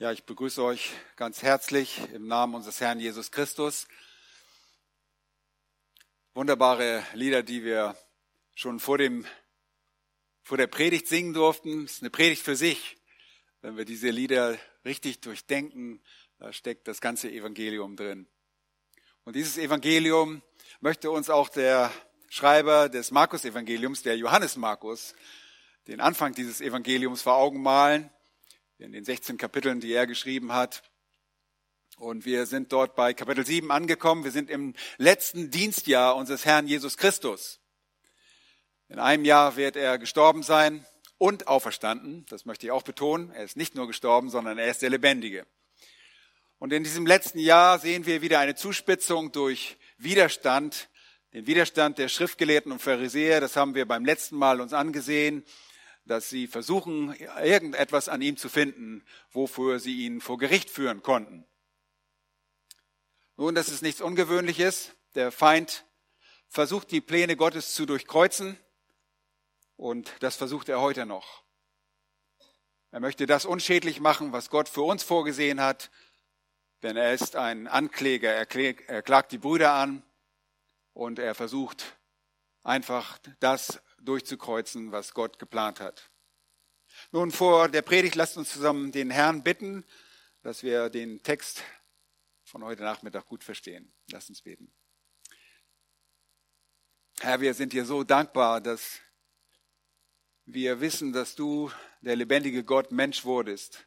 Ja, ich begrüße euch ganz herzlich im Namen unseres Herrn Jesus Christus. Wunderbare Lieder, die wir schon vor dem, vor der Predigt singen durften. Es ist eine Predigt für sich. Wenn wir diese Lieder richtig durchdenken, da steckt das ganze Evangelium drin. Und dieses Evangelium möchte uns auch der Schreiber des Markus-Evangeliums, der Johannes Markus, den Anfang dieses Evangeliums vor Augen malen in den 16 Kapiteln, die er geschrieben hat. Und wir sind dort bei Kapitel 7 angekommen. Wir sind im letzten Dienstjahr unseres Herrn Jesus Christus. In einem Jahr wird er gestorben sein und auferstanden. Das möchte ich auch betonen. Er ist nicht nur gestorben, sondern er ist der Lebendige. Und in diesem letzten Jahr sehen wir wieder eine Zuspitzung durch Widerstand, den Widerstand der Schriftgelehrten und Pharisäer. Das haben wir beim letzten Mal uns angesehen dass sie versuchen, irgendetwas an ihm zu finden, wofür sie ihn vor Gericht führen konnten. Nun, das ist nichts Ungewöhnliches. Der Feind versucht, die Pläne Gottes zu durchkreuzen und das versucht er heute noch. Er möchte das unschädlich machen, was Gott für uns vorgesehen hat, denn er ist ein Ankläger. Er klagt die Brüder an und er versucht einfach das durchzukreuzen, was Gott geplant hat. Nun, vor der Predigt lasst uns zusammen den Herrn bitten, dass wir den Text von heute Nachmittag gut verstehen. Lasst uns beten. Herr, wir sind dir so dankbar, dass wir wissen, dass du, der lebendige Gott, Mensch wurdest.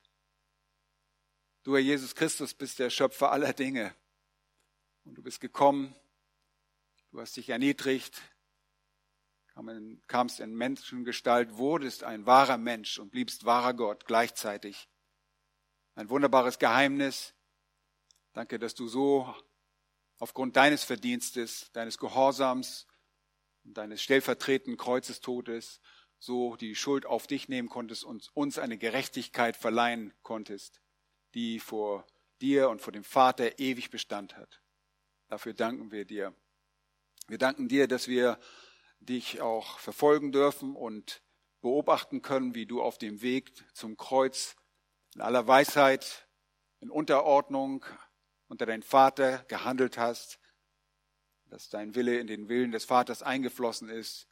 Du, Herr Jesus Christus, bist der Schöpfer aller Dinge. Und du bist gekommen, du hast dich erniedrigt, kamst in Menschengestalt, wurdest ein wahrer Mensch und bliebst wahrer Gott gleichzeitig. Ein wunderbares Geheimnis. Danke, dass du so aufgrund deines Verdienstes, deines Gehorsams und deines stellvertretenden Kreuzestodes so die Schuld auf dich nehmen konntest und uns eine Gerechtigkeit verleihen konntest, die vor dir und vor dem Vater ewig Bestand hat. Dafür danken wir dir. Wir danken dir, dass wir dich auch verfolgen dürfen und beobachten können, wie du auf dem Weg zum Kreuz in aller Weisheit, in Unterordnung unter dein Vater gehandelt hast, dass dein Wille in den Willen des Vaters eingeflossen ist,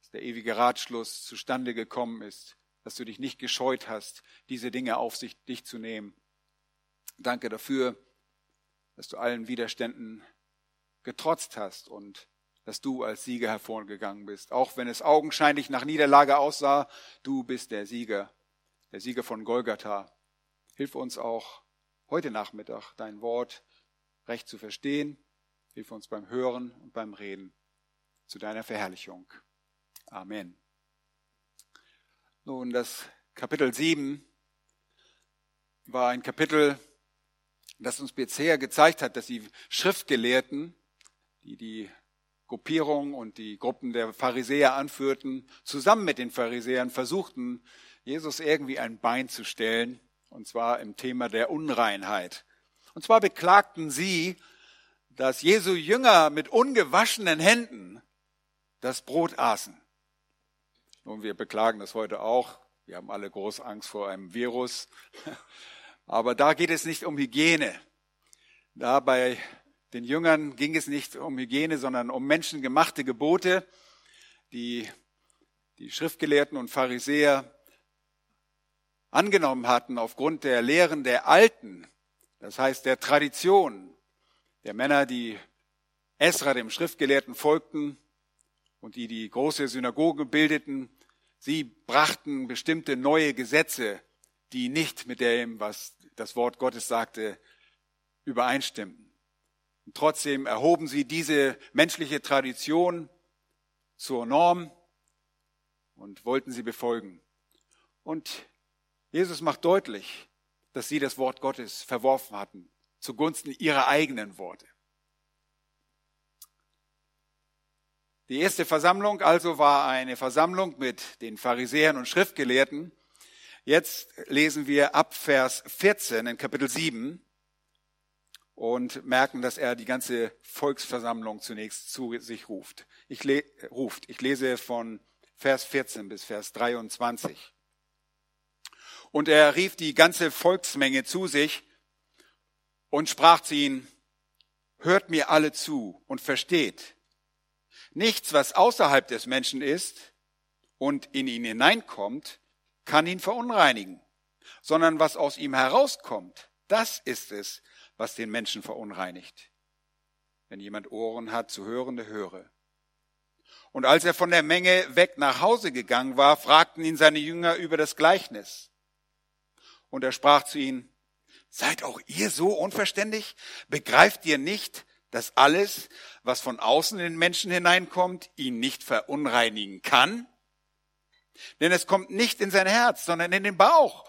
dass der ewige Ratschluss zustande gekommen ist, dass du dich nicht gescheut hast, diese Dinge auf sich dich zu nehmen. Danke dafür, dass du allen Widerständen getrotzt hast und dass du als Sieger hervorgegangen bist. Auch wenn es augenscheinlich nach Niederlage aussah, du bist der Sieger, der Sieger von Golgatha. Hilf uns auch heute Nachmittag dein Wort recht zu verstehen. Hilf uns beim Hören und beim Reden zu deiner Verherrlichung. Amen. Nun, das Kapitel 7 war ein Kapitel, das uns bisher gezeigt hat, dass die Schriftgelehrten, die die Gruppierung und die Gruppen der Pharisäer anführten, zusammen mit den Pharisäern versuchten, Jesus irgendwie ein Bein zu stellen, und zwar im Thema der Unreinheit. Und zwar beklagten sie, dass Jesu Jünger mit ungewaschenen Händen das Brot aßen. Nun, wir beklagen das heute auch. Wir haben alle große Angst vor einem Virus. Aber da geht es nicht um Hygiene. Da bei den Jüngern ging es nicht um Hygiene, sondern um menschengemachte Gebote, die die Schriftgelehrten und Pharisäer angenommen hatten aufgrund der Lehren der Alten, das heißt der Tradition der Männer, die Esra, dem Schriftgelehrten, folgten und die die große Synagoge bildeten. Sie brachten bestimmte neue Gesetze, die nicht mit dem, was das Wort Gottes sagte, übereinstimmten. Trotzdem erhoben sie diese menschliche Tradition zur Norm und wollten sie befolgen. Und Jesus macht deutlich, dass sie das Wort Gottes verworfen hatten, zugunsten ihrer eigenen Worte. Die erste Versammlung also war eine Versammlung mit den Pharisäern und Schriftgelehrten. Jetzt lesen wir ab Vers 14 in Kapitel 7 und merken, dass er die ganze Volksversammlung zunächst zu sich ruft. Ich, le ruft. ich lese von Vers 14 bis Vers 23. Und er rief die ganze Volksmenge zu sich und sprach zu ihnen, hört mir alle zu und versteht. Nichts, was außerhalb des Menschen ist und in ihn hineinkommt, kann ihn verunreinigen, sondern was aus ihm herauskommt, das ist es, was den Menschen verunreinigt. Wenn jemand Ohren hat zu hören, der höre. Und als er von der Menge weg nach Hause gegangen war, fragten ihn seine Jünger über das Gleichnis. Und er sprach zu ihnen, Seid auch ihr so unverständig? Begreift ihr nicht, dass alles, was von außen in den Menschen hineinkommt, ihn nicht verunreinigen kann? Denn es kommt nicht in sein Herz, sondern in den Bauch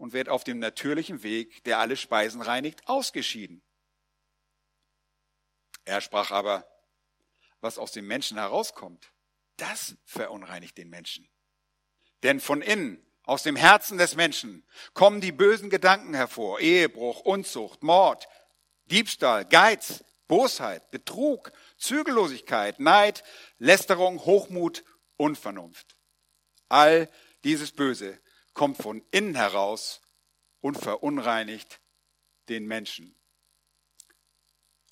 und wird auf dem natürlichen Weg, der alle Speisen reinigt, ausgeschieden. Er sprach aber, was aus dem Menschen herauskommt, das verunreinigt den Menschen. Denn von innen, aus dem Herzen des Menschen, kommen die bösen Gedanken hervor. Ehebruch, Unzucht, Mord, Diebstahl, Geiz, Bosheit, Betrug, Zügellosigkeit, Neid, Lästerung, Hochmut, Unvernunft. All dieses Böse kommt von innen heraus und verunreinigt den Menschen.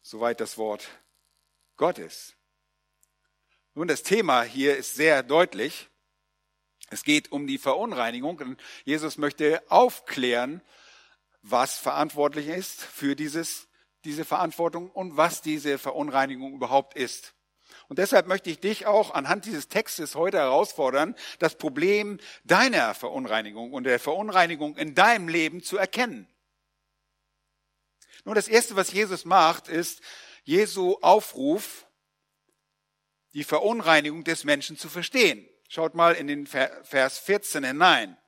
Soweit das Wort Gottes. Nun, das Thema hier ist sehr deutlich. Es geht um die Verunreinigung und Jesus möchte aufklären, was verantwortlich ist für dieses, diese Verantwortung und was diese Verunreinigung überhaupt ist. Und deshalb möchte ich dich auch anhand dieses Textes heute herausfordern, das Problem deiner Verunreinigung und der Verunreinigung in deinem Leben zu erkennen. Nun, das Erste, was Jesus macht, ist Jesu Aufruf, die Verunreinigung des Menschen zu verstehen. Schaut mal in den Vers 14 hinein.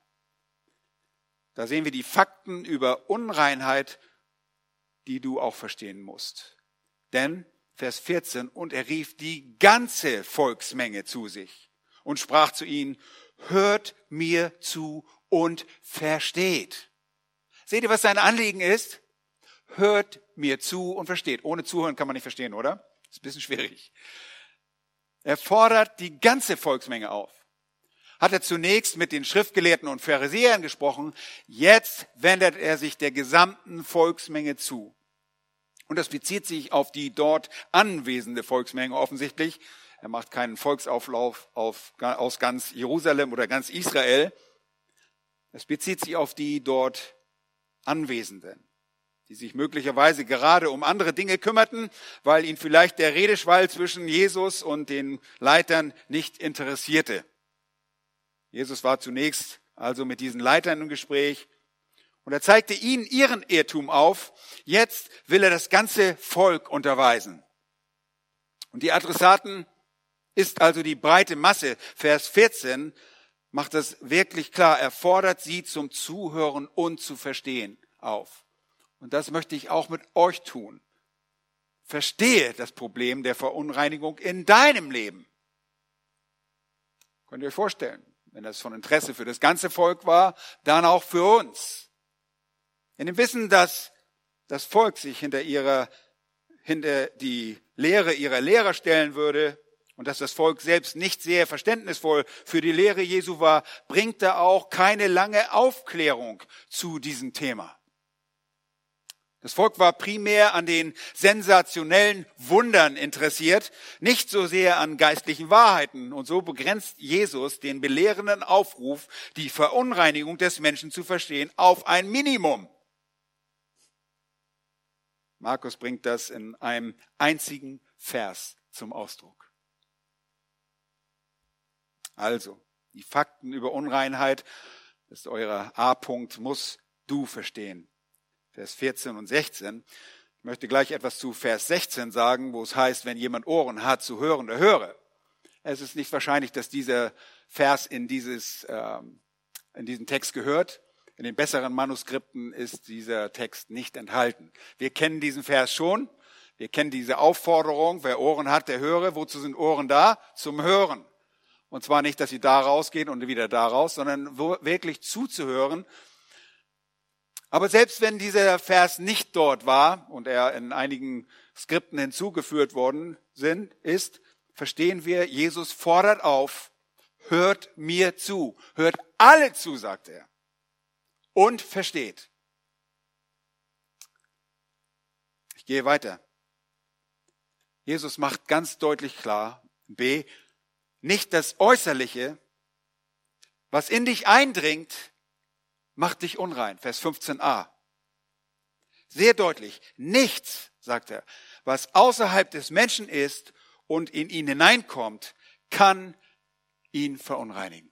Da sehen wir die Fakten über Unreinheit, die du auch verstehen musst. Denn, Vers 14, und er rief die ganze Volksmenge zu sich und sprach zu ihnen, hört mir zu und versteht. Seht ihr, was sein Anliegen ist? Hört mir zu und versteht. Ohne Zuhören kann man nicht verstehen, oder? ist ein bisschen schwierig. Er fordert die ganze Volksmenge auf. Hat er zunächst mit den Schriftgelehrten und Pharisäern gesprochen, jetzt wendet er sich der gesamten Volksmenge zu. Und das bezieht sich auf die dort anwesende Volksmenge offensichtlich. Er macht keinen Volksauflauf auf, aus ganz Jerusalem oder ganz Israel. Es bezieht sich auf die dort Anwesenden die sich möglicherweise gerade um andere Dinge kümmerten, weil ihn vielleicht der Redeschwall zwischen Jesus und den Leitern nicht interessierte. Jesus war zunächst also mit diesen Leitern im Gespräch und er zeigte ihnen ihren Irrtum auf. Jetzt will er das ganze Volk unterweisen. Und die Adressaten ist also die breite Masse. Vers 14 macht das wirklich klar. Er fordert sie zum Zuhören und zu verstehen auf. Und das möchte ich auch mit euch tun. Verstehe das Problem der Verunreinigung in deinem Leben. Könnt ihr euch vorstellen, wenn das von Interesse für das ganze Volk war, dann auch für uns. In dem Wissen, dass das Volk sich hinter ihrer, hinter die Lehre ihrer Lehrer stellen würde und dass das Volk selbst nicht sehr verständnisvoll für die Lehre Jesu war, bringt er auch keine lange Aufklärung zu diesem Thema. Das Volk war primär an den sensationellen Wundern interessiert, nicht so sehr an geistlichen Wahrheiten. Und so begrenzt Jesus den belehrenden Aufruf, die Verunreinigung des Menschen zu verstehen, auf ein Minimum. Markus bringt das in einem einzigen Vers zum Ausdruck. Also, die Fakten über Unreinheit, das ist euer A-Punkt, muss du verstehen. Vers 14 und 16. Ich möchte gleich etwas zu Vers 16 sagen, wo es heißt, wenn jemand Ohren hat zu hören, der höre. Es ist nicht wahrscheinlich, dass dieser Vers in, dieses, ähm, in diesen Text gehört. In den besseren Manuskripten ist dieser Text nicht enthalten. Wir kennen diesen Vers schon. Wir kennen diese Aufforderung, wer Ohren hat, der höre. Wozu sind Ohren da? Zum Hören. Und zwar nicht, dass sie da rausgehen und wieder da raus, sondern wirklich zuzuhören aber selbst wenn dieser Vers nicht dort war und er in einigen Skripten hinzugeführt worden sind, ist, verstehen wir, Jesus fordert auf, hört mir zu, hört alle zu, sagt er. Und versteht. Ich gehe weiter. Jesus macht ganz deutlich klar, B, nicht das Äußerliche, was in dich eindringt, macht dich unrein. Vers 15a. Sehr deutlich. Nichts, sagt er, was außerhalb des Menschen ist und in ihn hineinkommt, kann ihn verunreinigen.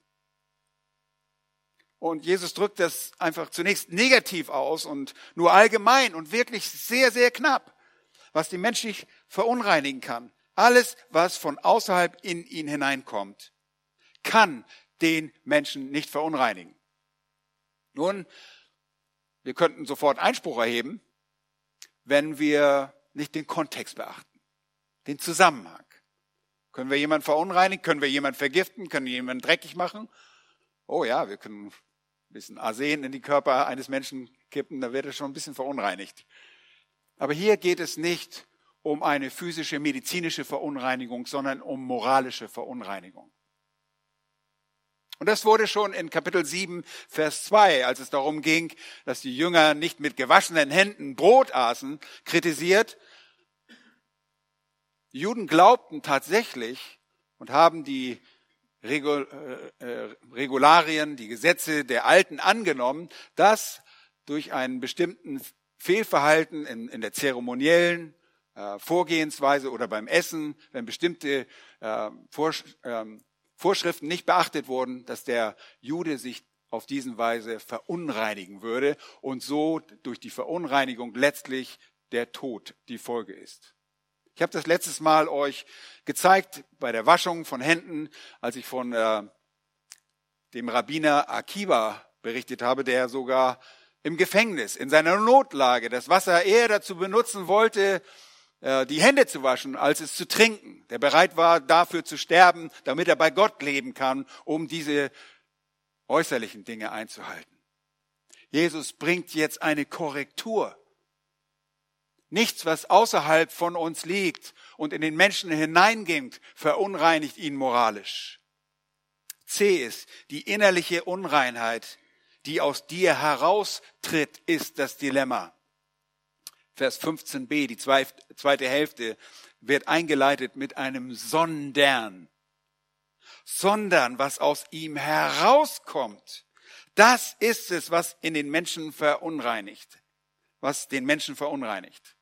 Und Jesus drückt das einfach zunächst negativ aus und nur allgemein und wirklich sehr, sehr knapp, was die menschlich verunreinigen kann. Alles, was von außerhalb in ihn hineinkommt, kann den Menschen nicht verunreinigen. Nun, wir könnten sofort Einspruch erheben, wenn wir nicht den Kontext beachten, den Zusammenhang. Können wir jemanden verunreinigen? Können wir jemanden vergiften? Können wir jemanden dreckig machen? Oh ja, wir können ein bisschen Arsen in die Körper eines Menschen kippen, da wird er schon ein bisschen verunreinigt. Aber hier geht es nicht um eine physische, medizinische Verunreinigung, sondern um moralische Verunreinigung. Und das wurde schon in Kapitel 7, Vers 2, als es darum ging, dass die Jünger nicht mit gewaschenen Händen Brot aßen, kritisiert. Die Juden glaubten tatsächlich und haben die Regularien, die Gesetze der Alten angenommen, dass durch einen bestimmten Fehlverhalten in, in der zeremoniellen äh, Vorgehensweise oder beim Essen, wenn bestimmte äh, ähm, Vorschriften nicht beachtet wurden, dass der Jude sich auf diesen Weise verunreinigen würde und so durch die Verunreinigung letztlich der Tod die Folge ist. Ich habe das letztes Mal euch gezeigt bei der Waschung von Händen, als ich von äh, dem Rabbiner Akiva berichtet habe, der sogar im Gefängnis, in seiner Notlage, das Wasser eher dazu benutzen wollte, äh, die Hände zu waschen, als es zu trinken, der bereit war, dafür zu sterben, damit er bei Gott leben kann, um diese äußerlichen Dinge einzuhalten. Jesus bringt jetzt eine Korrektur. Nichts, was außerhalb von uns liegt und in den Menschen hineingeht, verunreinigt ihn moralisch. C ist die innerliche Unreinheit, die aus dir heraustritt, ist das Dilemma. Vers 15b, die zweite Hälfte, wird eingeleitet mit einem Sondern. Sondern, was aus ihm herauskommt, das ist es, was in den Menschen verunreinigt, was den Menschen verunreinigt.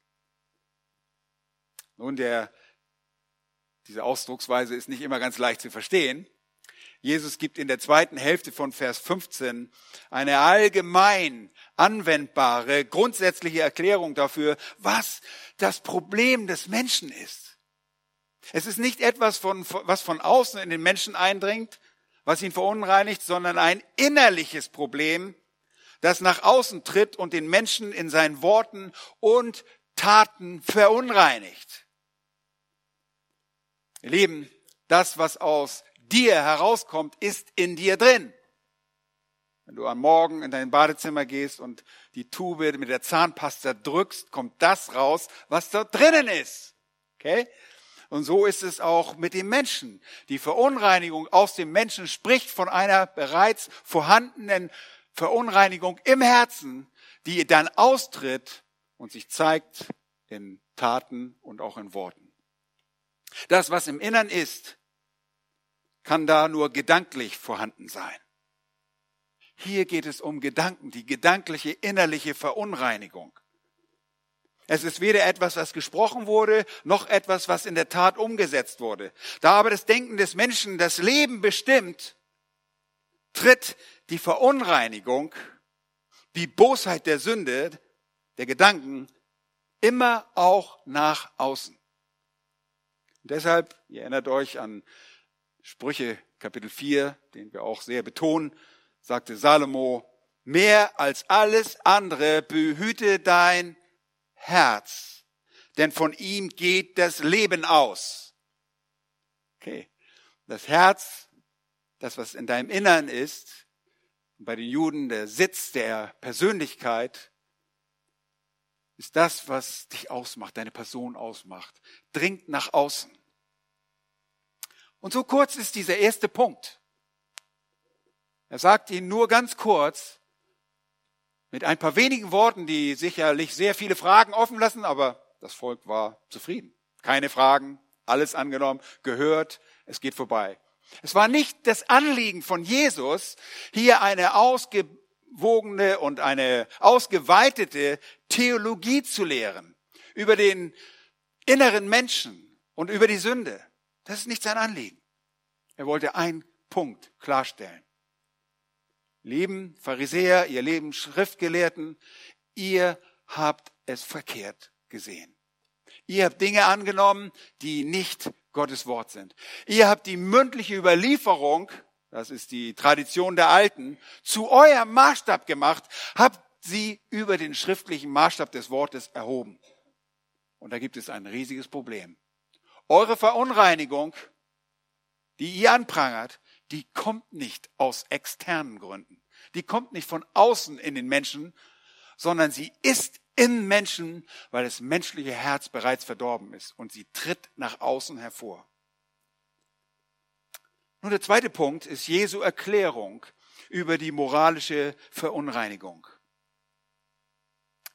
Nun, der, diese Ausdrucksweise ist nicht immer ganz leicht zu verstehen. Jesus gibt in der zweiten Hälfte von Vers 15 eine allgemein anwendbare, grundsätzliche Erklärung dafür, was das Problem des Menschen ist. Es ist nicht etwas, von, was von außen in den Menschen eindringt, was ihn verunreinigt, sondern ein innerliches Problem, das nach außen tritt und den Menschen in seinen Worten und Taten verunreinigt. Ihr Lieben, das, was aus dir herauskommt, ist in dir drin. Wenn du am Morgen in dein Badezimmer gehst und die Tube mit der Zahnpasta drückst, kommt das raus, was dort drinnen ist. Okay? Und so ist es auch mit dem Menschen. Die Verunreinigung aus dem Menschen spricht von einer bereits vorhandenen Verunreinigung im Herzen, die dann austritt und sich zeigt in Taten und auch in Worten. Das, was im Innern ist, kann da nur gedanklich vorhanden sein. Hier geht es um Gedanken, die gedankliche innerliche Verunreinigung. Es ist weder etwas, was gesprochen wurde, noch etwas, was in der Tat umgesetzt wurde. Da aber das Denken des Menschen das Leben bestimmt, tritt die Verunreinigung, die Bosheit der Sünde, der Gedanken, immer auch nach außen. Und deshalb, ihr erinnert euch an Sprüche Kapitel 4, den wir auch sehr betonen, sagte Salomo, mehr als alles andere behüte dein Herz, denn von ihm geht das Leben aus. Okay. Das Herz, das was in deinem Innern ist, bei den Juden der Sitz der Persönlichkeit, ist das, was dich ausmacht, deine Person ausmacht, dringt nach außen. Und so kurz ist dieser erste Punkt. Er sagt ihnen nur ganz kurz, mit ein paar wenigen Worten, die sicherlich sehr viele Fragen offen lassen, aber das Volk war zufrieden. Keine Fragen, alles angenommen, gehört, es geht vorbei. Es war nicht das Anliegen von Jesus, hier eine ausgewogene und eine ausgeweitete Theologie zu lehren über den inneren Menschen und über die Sünde. Das ist nicht sein Anliegen. Er wollte einen Punkt klarstellen. Lieben Pharisäer, ihr lieben Schriftgelehrten, ihr habt es verkehrt gesehen. Ihr habt Dinge angenommen, die nicht Gottes Wort sind. Ihr habt die mündliche Überlieferung, das ist die Tradition der Alten, zu eurem Maßstab gemacht, habt sie über den schriftlichen Maßstab des Wortes erhoben. Und da gibt es ein riesiges Problem. Eure Verunreinigung, die ihr anprangert, die kommt nicht aus externen Gründen. Die kommt nicht von außen in den Menschen, sondern sie ist im Menschen, weil das menschliche Herz bereits verdorben ist und sie tritt nach außen hervor. Nun, der zweite Punkt ist Jesu Erklärung über die moralische Verunreinigung.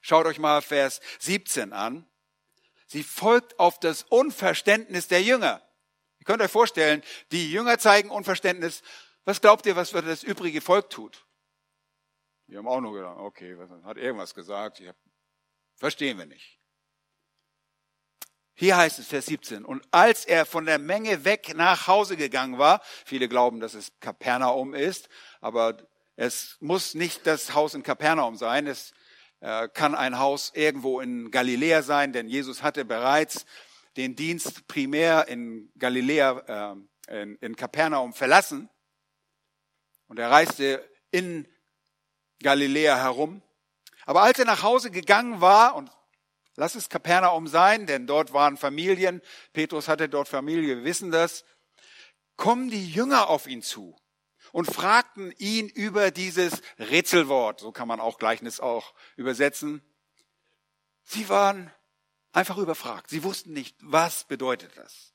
Schaut euch mal Vers 17 an. Sie folgt auf das Unverständnis der Jünger. Ihr könnt euch vorstellen, die Jünger zeigen Unverständnis. Was glaubt ihr, was das übrige Volk tut? Die haben auch nur gedacht, okay, hat irgendwas gesagt, hab, verstehen wir nicht. Hier heißt es, Vers 17, und als er von der Menge weg nach Hause gegangen war, viele glauben, dass es Kapernaum ist, aber es muss nicht das Haus in Kapernaum sein, es kann ein Haus irgendwo in Galiläa sein, denn Jesus hatte bereits den Dienst primär in Galiläa, äh, in Kapernaum verlassen und er reiste in Galiläa herum. Aber als er nach Hause gegangen war, und lass es Kapernaum sein, denn dort waren Familien, Petrus hatte dort Familie, wir wissen das, kommen die Jünger auf ihn zu und fragten ihn über dieses Rätselwort, so kann man auch Gleichnis auch übersetzen. Sie waren einfach überfragt. Sie wussten nicht, was bedeutet das.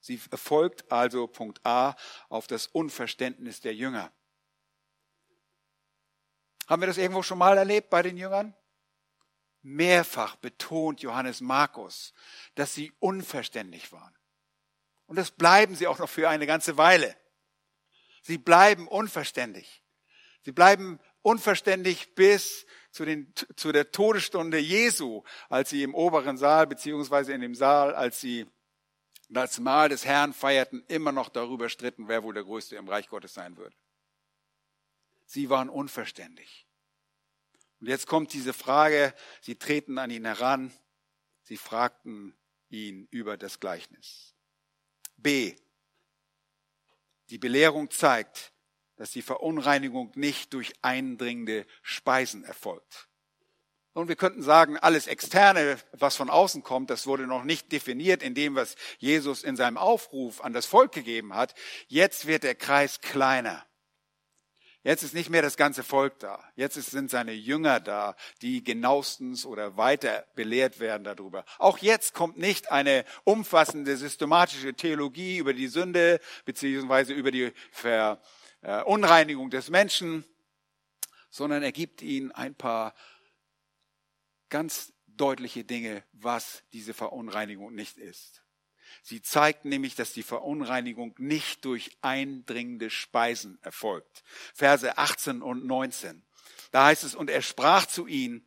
Sie erfolgt also Punkt A auf das Unverständnis der Jünger. Haben wir das irgendwo schon mal erlebt bei den Jüngern? Mehrfach betont Johannes Markus, dass sie unverständlich waren. Und das bleiben sie auch noch für eine ganze Weile. Sie bleiben unverständlich. Sie bleiben unverständlich bis zu, den, zu der Todesstunde Jesu, als sie im oberen Saal beziehungsweise in dem Saal, als sie das Mahl des Herrn feierten, immer noch darüber stritten, wer wohl der Größte im Reich Gottes sein würde. Sie waren unverständlich. Und jetzt kommt diese Frage, sie treten an ihn heran, sie fragten ihn über das Gleichnis. B. Die Belehrung zeigt, dass die Verunreinigung nicht durch eindringende Speisen erfolgt. Und wir könnten sagen, alles Externe, was von außen kommt, das wurde noch nicht definiert in dem, was Jesus in seinem Aufruf an das Volk gegeben hat. Jetzt wird der Kreis kleiner. Jetzt ist nicht mehr das ganze Volk da. Jetzt sind seine Jünger da, die genauestens oder weiter belehrt werden darüber. Auch jetzt kommt nicht eine umfassende systematische Theologie über die Sünde beziehungsweise über die Verunreinigung des Menschen, sondern er gibt ihnen ein paar ganz deutliche Dinge, was diese Verunreinigung nicht ist. Sie zeigt nämlich, dass die Verunreinigung nicht durch eindringende Speisen erfolgt. Verse 18 und 19. Da heißt es, und er sprach zu ihnen,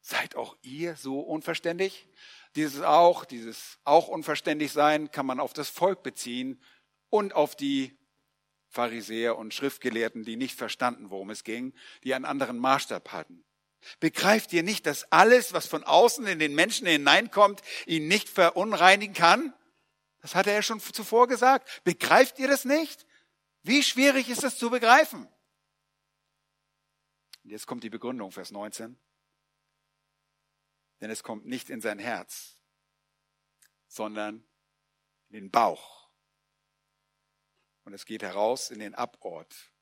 seid auch ihr so unverständig? Dieses auch, dieses auch unverständig sein, kann man auf das Volk beziehen und auf die Pharisäer und Schriftgelehrten, die nicht verstanden, worum es ging, die einen anderen Maßstab hatten. Begreift ihr nicht, dass alles, was von außen in den Menschen hineinkommt, ihn nicht verunreinigen kann? Das hatte er schon zuvor gesagt. Begreift ihr das nicht? Wie schwierig ist das zu begreifen? Und jetzt kommt die Begründung, Vers 19. Denn es kommt nicht in sein Herz, sondern in den Bauch. Und es geht heraus in den Abort.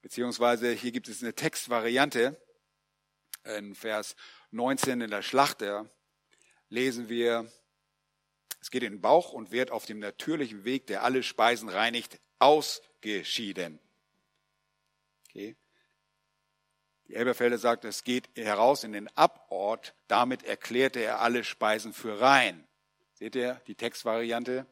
Beziehungsweise hier gibt es eine Textvariante, in Vers 19 in der Schlachter lesen wir, es geht in den Bauch und wird auf dem natürlichen Weg, der alle Speisen reinigt, ausgeschieden. Okay. Die Elberfelder sagt, es geht heraus in den Abort. Damit erklärte er alle Speisen für rein. Seht ihr die Textvariante?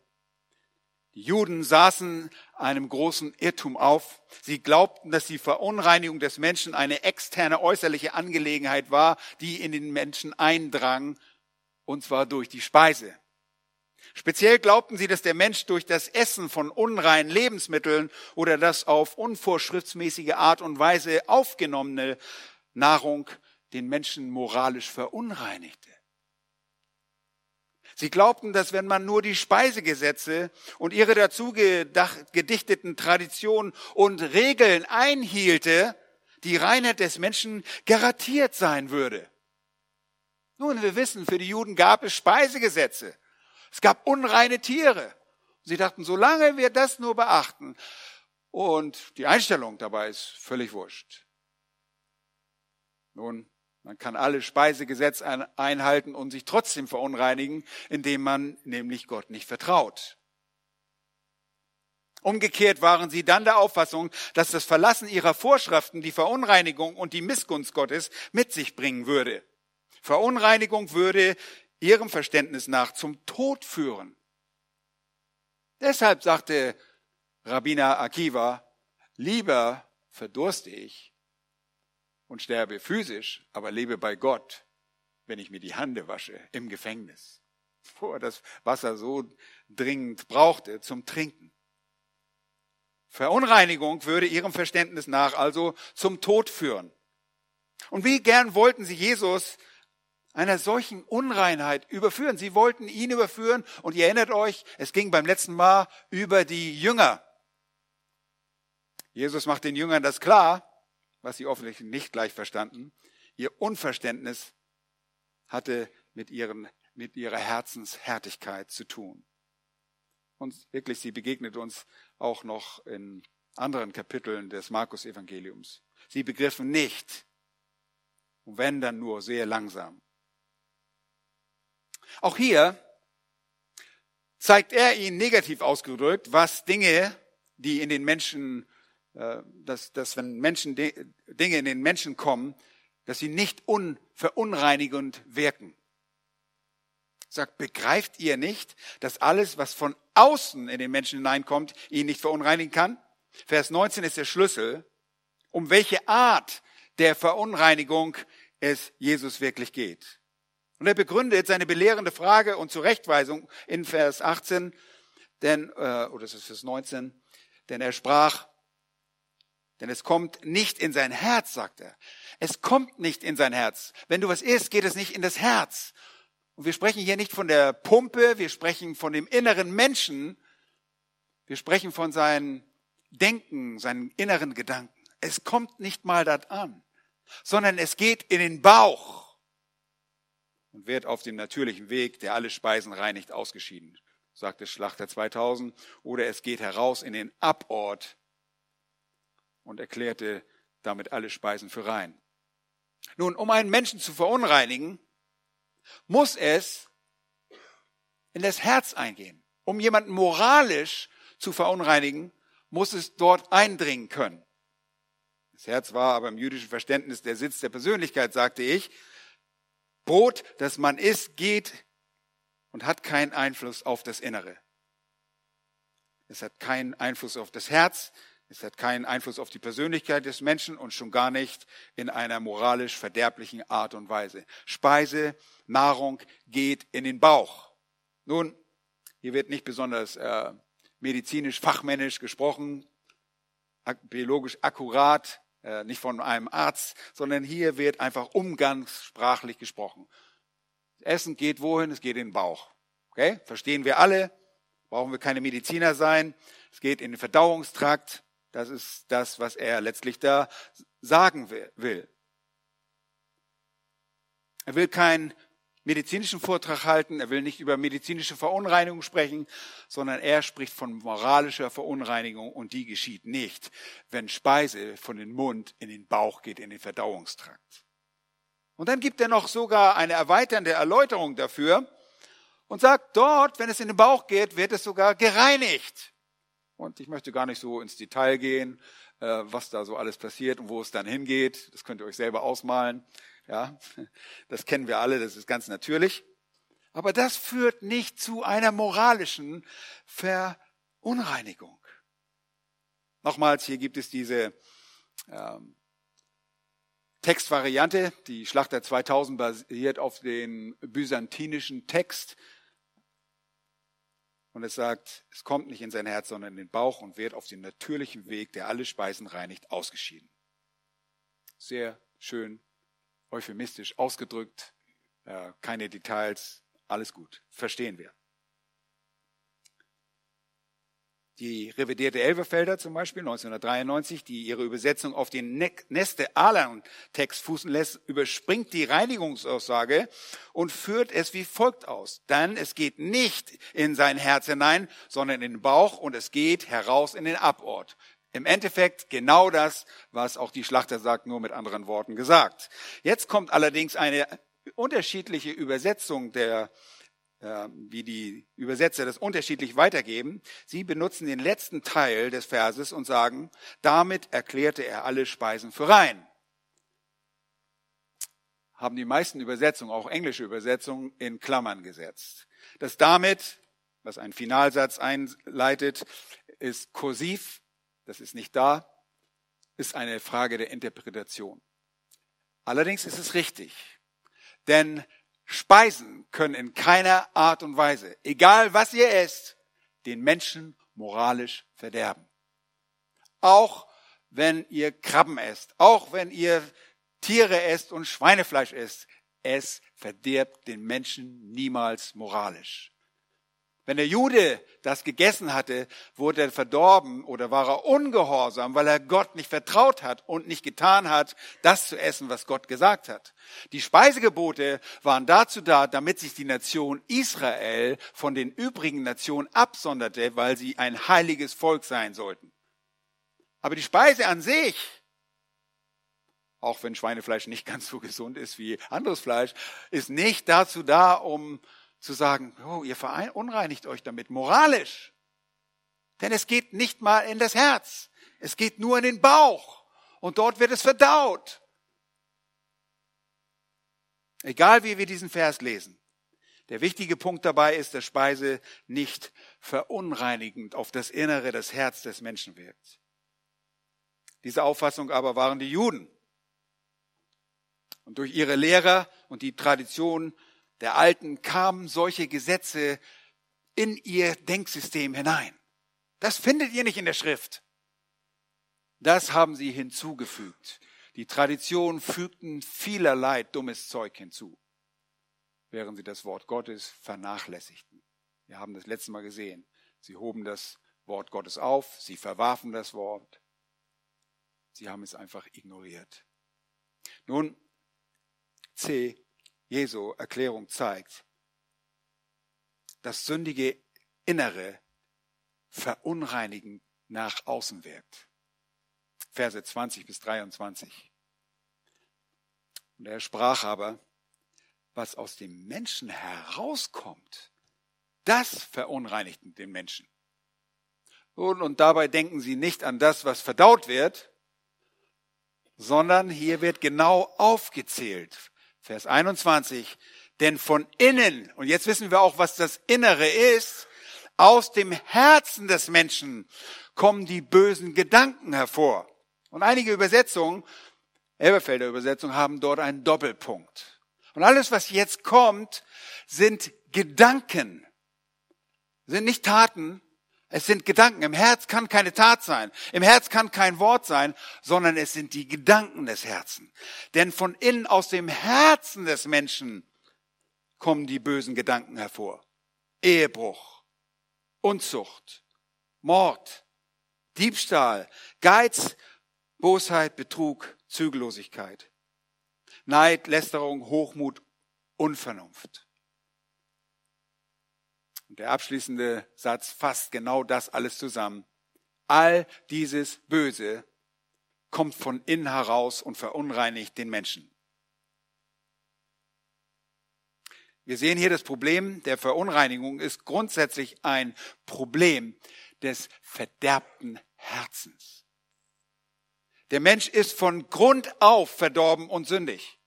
Die Juden saßen einem großen Irrtum auf. Sie glaubten, dass die Verunreinigung des Menschen eine externe äußerliche Angelegenheit war, die in den Menschen eindrang, und zwar durch die Speise. Speziell glaubten sie, dass der Mensch durch das Essen von unreinen Lebensmitteln oder das auf unvorschriftsmäßige Art und Weise aufgenommene Nahrung den Menschen moralisch verunreinigte. Sie glaubten, dass wenn man nur die Speisegesetze und ihre dazu gedichteten Traditionen und Regeln einhielte, die Reinheit des Menschen garantiert sein würde. Nun, wir wissen, für die Juden gab es Speisegesetze. Es gab unreine Tiere. Sie dachten, solange wir das nur beachten, und die Einstellung dabei ist völlig wurscht. Nun, man kann alle Speisegesetze einhalten und sich trotzdem verunreinigen, indem man nämlich Gott nicht vertraut. Umgekehrt waren sie dann der Auffassung, dass das Verlassen ihrer Vorschriften die Verunreinigung und die Missgunst Gottes mit sich bringen würde. Verunreinigung würde ihrem Verständnis nach zum Tod führen. Deshalb sagte Rabbiner Akiva, lieber verdurste ich und sterbe physisch, aber lebe bei Gott, wenn ich mir die Hände wasche im Gefängnis, wo er das Wasser so dringend brauchte zum Trinken. Verunreinigung würde ihrem Verständnis nach also zum Tod führen. Und wie gern wollten sie Jesus einer solchen Unreinheit überführen. Sie wollten ihn überführen und ihr erinnert euch, es ging beim letzten Mal über die Jünger. Jesus macht den Jüngern das klar, was sie offensichtlich nicht gleich verstanden. Ihr Unverständnis hatte mit, ihren, mit ihrer Herzenshärtigkeit zu tun. Und wirklich, sie begegnet uns auch noch in anderen Kapiteln des Markus-Evangeliums. Sie begriffen nicht, und wenn dann nur sehr langsam. Auch hier zeigt er ihnen negativ ausgedrückt, was Dinge, die in den Menschen dass, dass wenn Menschen Dinge in den Menschen kommen, dass sie nicht unverunreinigend wirken. Sagt, begreift ihr nicht, dass alles, was von außen in den Menschen hineinkommt, ihn nicht verunreinigen kann? Vers 19 ist der Schlüssel, um welche Art der Verunreinigung es Jesus wirklich geht. Und er begründet seine belehrende Frage und Zurechtweisung in Vers 18, denn, äh, oder es ist Vers 19, denn er sprach, denn es kommt nicht in sein Herz, sagt er. Es kommt nicht in sein Herz. Wenn du was isst, geht es nicht in das Herz. Und wir sprechen hier nicht von der Pumpe, wir sprechen von dem inneren Menschen. Wir sprechen von seinem Denken, seinen inneren Gedanken. Es kommt nicht mal dort an, sondern es geht in den Bauch und wird auf dem natürlichen Weg, der alle Speisen reinigt, ausgeschieden, sagt der Schlachter 2000. Oder es geht heraus in den Abort und erklärte damit alle Speisen für rein. Nun, um einen Menschen zu verunreinigen, muss es in das Herz eingehen. Um jemanden moralisch zu verunreinigen, muss es dort eindringen können. Das Herz war aber im jüdischen Verständnis der Sitz der Persönlichkeit, sagte ich. Brot, das man isst, geht und hat keinen Einfluss auf das Innere. Es hat keinen Einfluss auf das Herz, es hat keinen Einfluss auf die Persönlichkeit des Menschen und schon gar nicht in einer moralisch verderblichen Art und Weise. Speise, Nahrung geht in den Bauch. Nun, hier wird nicht besonders äh, medizinisch, fachmännisch gesprochen, biologisch akkurat, äh, nicht von einem Arzt, sondern hier wird einfach umgangssprachlich gesprochen. Essen geht wohin? Es geht in den Bauch. Okay? Verstehen wir alle? Brauchen wir keine Mediziner sein. Es geht in den Verdauungstrakt. Das ist das, was er letztlich da sagen will. Er will keinen medizinischen Vortrag halten, er will nicht über medizinische Verunreinigung sprechen, sondern er spricht von moralischer Verunreinigung und die geschieht nicht, wenn Speise von den Mund in den Bauch geht, in den Verdauungstrakt. Und dann gibt er noch sogar eine erweiternde Erläuterung dafür und sagt, dort, wenn es in den Bauch geht, wird es sogar gereinigt. Und ich möchte gar nicht so ins Detail gehen, äh, was da so alles passiert und wo es dann hingeht. Das könnt ihr euch selber ausmalen. Ja, das kennen wir alle, das ist ganz natürlich. Aber das führt nicht zu einer moralischen Verunreinigung. Nochmals, hier gibt es diese ähm, Textvariante. Die Schlachter 2000 basiert auf den byzantinischen Text. Und es sagt, es kommt nicht in sein Herz, sondern in den Bauch und wird auf den natürlichen Weg, der alle Speisen reinigt, ausgeschieden. Sehr schön euphemistisch ausgedrückt, äh, keine Details, alles gut, verstehen wir. Die revidierte Elverfelder zum Beispiel 1993, die ihre Übersetzung auf den Neste Alan Text fußen lässt, überspringt die Reinigungsaussage und führt es wie folgt aus. Dann es geht nicht in sein Herz hinein, sondern in den Bauch und es geht heraus in den Abort. Im Endeffekt genau das, was auch die Schlachter sagt, nur mit anderen Worten gesagt. Jetzt kommt allerdings eine unterschiedliche Übersetzung der wie die Übersetzer das unterschiedlich weitergeben. Sie benutzen den letzten Teil des Verses und sagen, damit erklärte er alle Speisen für rein. Haben die meisten Übersetzungen, auch englische Übersetzungen, in Klammern gesetzt. Das damit, was ein Finalsatz einleitet, ist kursiv, das ist nicht da, ist eine Frage der Interpretation. Allerdings ist es richtig, denn Speisen können in keiner Art und Weise, egal was ihr esst, den Menschen moralisch verderben. Auch wenn ihr Krabben esst, auch wenn ihr Tiere esst und Schweinefleisch esst, es verdirbt den Menschen niemals moralisch. Wenn der Jude das gegessen hatte, wurde er verdorben oder war er ungehorsam, weil er Gott nicht vertraut hat und nicht getan hat, das zu essen, was Gott gesagt hat. Die Speisegebote waren dazu da, damit sich die Nation Israel von den übrigen Nationen absonderte, weil sie ein heiliges Volk sein sollten. Aber die Speise an sich, auch wenn Schweinefleisch nicht ganz so gesund ist wie anderes Fleisch, ist nicht dazu da, um zu sagen, oh, ihr verunreinigt euch damit moralisch. Denn es geht nicht mal in das Herz. Es geht nur in den Bauch. Und dort wird es verdaut. Egal wie wir diesen Vers lesen. Der wichtige Punkt dabei ist, dass Speise nicht verunreinigend auf das Innere, das Herz des Menschen wirkt. Diese Auffassung aber waren die Juden. Und durch ihre Lehrer und die Tradition der Alten kamen solche Gesetze in ihr Denksystem hinein. Das findet ihr nicht in der Schrift. Das haben sie hinzugefügt. Die Traditionen fügten vielerlei dummes Zeug hinzu, während sie das Wort Gottes vernachlässigten. Wir haben das letzte Mal gesehen. Sie hoben das Wort Gottes auf, sie verwarfen das Wort, sie haben es einfach ignoriert. Nun, C. Jesu Erklärung zeigt, das sündige Innere verunreinigend nach außen wirkt. Verse 20 bis 23. Und er sprach aber, was aus dem Menschen herauskommt, das verunreinigt den Menschen. Und, und dabei denken sie nicht an das, was verdaut wird, sondern hier wird genau aufgezählt, Vers 21. Denn von innen, und jetzt wissen wir auch, was das Innere ist, aus dem Herzen des Menschen kommen die bösen Gedanken hervor. Und einige Übersetzungen, Elberfelder Übersetzungen, haben dort einen Doppelpunkt. Und alles, was jetzt kommt, sind Gedanken, sind nicht Taten, es sind Gedanken. Im Herz kann keine Tat sein. Im Herz kann kein Wort sein, sondern es sind die Gedanken des Herzens. Denn von innen aus dem Herzen des Menschen kommen die bösen Gedanken hervor. Ehebruch, Unzucht, Mord, Diebstahl, Geiz, Bosheit, Betrug, Zügellosigkeit, Neid, Lästerung, Hochmut, Unvernunft. Der abschließende Satz fasst genau das alles zusammen. All dieses Böse kommt von innen heraus und verunreinigt den Menschen. Wir sehen hier das Problem der Verunreinigung ist grundsätzlich ein Problem des verderbten Herzens. Der Mensch ist von Grund auf verdorben und sündig.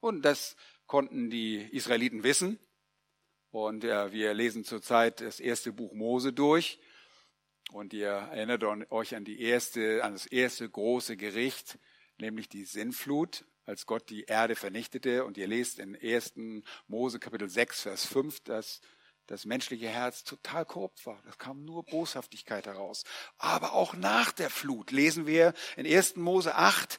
Und das konnten die Israeliten wissen. Und äh, wir lesen zurzeit das erste Buch Mose durch. Und ihr erinnert euch an die erste, an das erste große Gericht, nämlich die Sinnflut, als Gott die Erde vernichtete. Und ihr lest in 1. Mose Kapitel 6, Vers 5, dass das menschliche Herz total korrupt war. Das kam nur Boshaftigkeit heraus. Aber auch nach der Flut lesen wir in 1. Mose 8,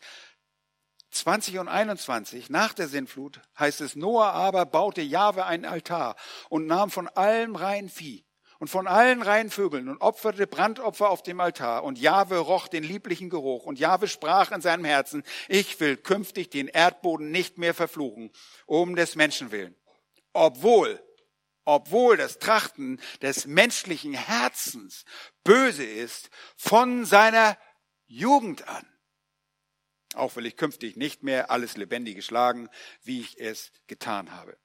20 und 21, nach der Sinnflut, heißt es, Noah aber baute Jahwe einen Altar und nahm von allem reinen Vieh und von allen reinen Vögeln und opferte Brandopfer auf dem Altar. Und Jahwe roch den lieblichen Geruch. Und Jahwe sprach in seinem Herzen, ich will künftig den Erdboden nicht mehr verfluchen, um des Menschen willen. Obwohl, obwohl das Trachten des menschlichen Herzens böse ist, von seiner Jugend an. Auch will ich künftig nicht mehr alles Lebendige schlagen, wie ich es getan habe.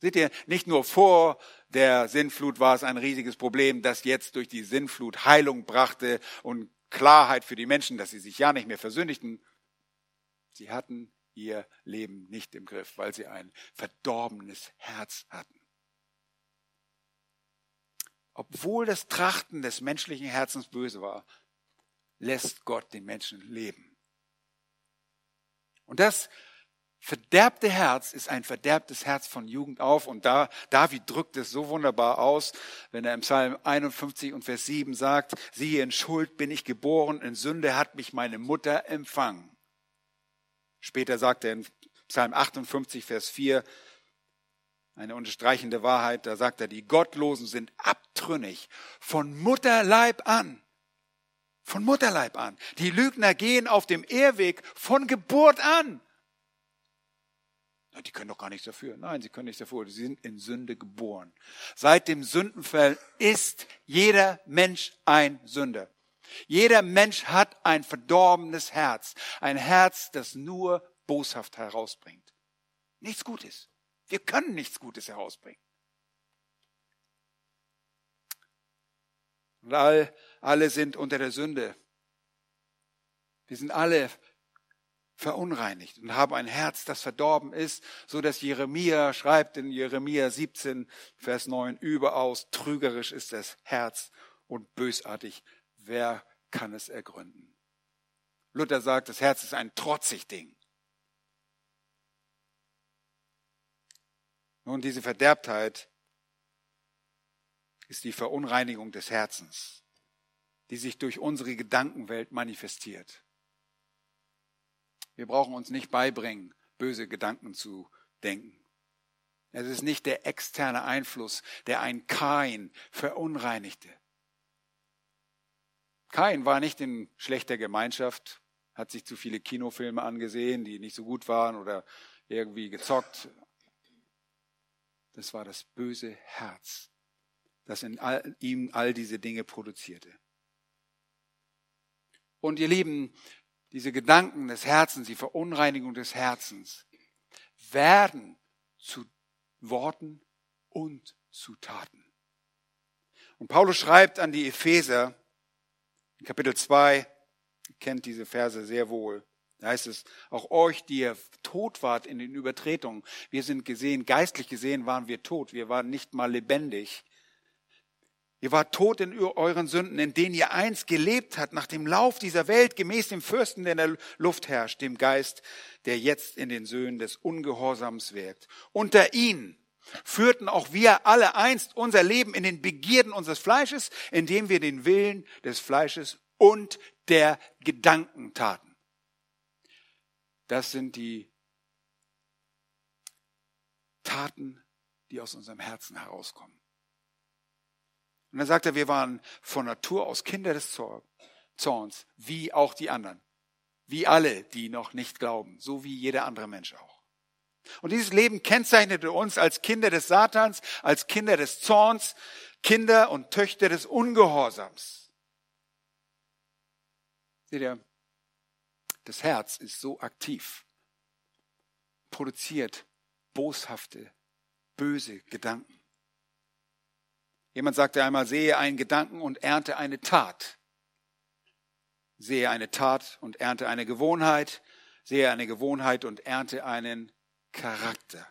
Seht ihr, nicht nur vor der Sinnflut war es ein riesiges Problem, das jetzt durch die Sinnflut Heilung brachte und Klarheit für die Menschen, dass sie sich ja nicht mehr versündigten. Sie hatten ihr Leben nicht im Griff, weil sie ein verdorbenes Herz hatten. Obwohl das Trachten des menschlichen Herzens böse war, lässt Gott den Menschen leben. Und das verderbte Herz ist ein verderbtes Herz von Jugend auf. Und da, David drückt es so wunderbar aus, wenn er im Psalm 51 und Vers 7 sagt, siehe, in Schuld bin ich geboren, in Sünde hat mich meine Mutter empfangen. Später sagt er in Psalm 58, Vers 4, eine unterstreichende Wahrheit, da sagt er, die Gottlosen sind abtrünnig von Mutterleib an. Von Mutterleib an. Die Lügner gehen auf dem Ehrweg von Geburt an. Die können doch gar nichts dafür. Nein, sie können nichts dafür. Sie sind in Sünde geboren. Seit dem Sündenfall ist jeder Mensch ein Sünder. Jeder Mensch hat ein verdorbenes Herz. Ein Herz, das nur boshaft herausbringt. Nichts Gutes. Wir können nichts Gutes herausbringen. Und all, alle sind unter der Sünde. Wir sind alle verunreinigt und haben ein Herz, das verdorben ist, so dass Jeremia schreibt in Jeremia 17, Vers 9, überaus trügerisch ist das Herz und bösartig. Wer kann es ergründen? Luther sagt, das Herz ist ein trotzig Ding. Nun, diese Verderbtheit ist die Verunreinigung des Herzens, die sich durch unsere Gedankenwelt manifestiert. Wir brauchen uns nicht beibringen, böse Gedanken zu denken. Es ist nicht der externe Einfluss, der ein Kain verunreinigte. Kain war nicht in schlechter Gemeinschaft, hat sich zu viele Kinofilme angesehen, die nicht so gut waren oder irgendwie gezockt. Das war das böse Herz, das in all, ihm all diese Dinge produzierte. Und ihr Lieben, diese Gedanken des Herzens, die Verunreinigung des Herzens, werden zu Worten und zu Taten. Und Paulus schreibt an die Epheser in Kapitel 2, ihr kennt diese Verse sehr wohl, da heißt es, auch euch, die ihr tot wart in den Übertretungen, wir sind gesehen, geistlich gesehen waren wir tot, wir waren nicht mal lebendig. Ihr wart tot in euren Sünden, in denen ihr einst gelebt habt, nach dem Lauf dieser Welt, gemäß dem Fürsten, der in der Luft herrscht, dem Geist, der jetzt in den Söhnen des Ungehorsams wirkt. Unter ihnen führten auch wir alle einst unser Leben in den Begierden unseres Fleisches, indem wir den Willen des Fleisches und der Gedanken taten. Das sind die Taten, die aus unserem Herzen herauskommen. Und dann sagt er, wir waren von Natur aus Kinder des Zorns, wie auch die anderen. Wie alle, die noch nicht glauben, so wie jeder andere Mensch auch. Und dieses Leben kennzeichnete uns als Kinder des Satans, als Kinder des Zorns, Kinder und Töchter des Ungehorsams. Seht ihr, das Herz ist so aktiv, produziert boshafte, böse Gedanken. Jemand sagte einmal, sehe einen Gedanken und ernte eine Tat. Sehe eine Tat und ernte eine Gewohnheit. Sehe eine Gewohnheit und ernte einen Charakter.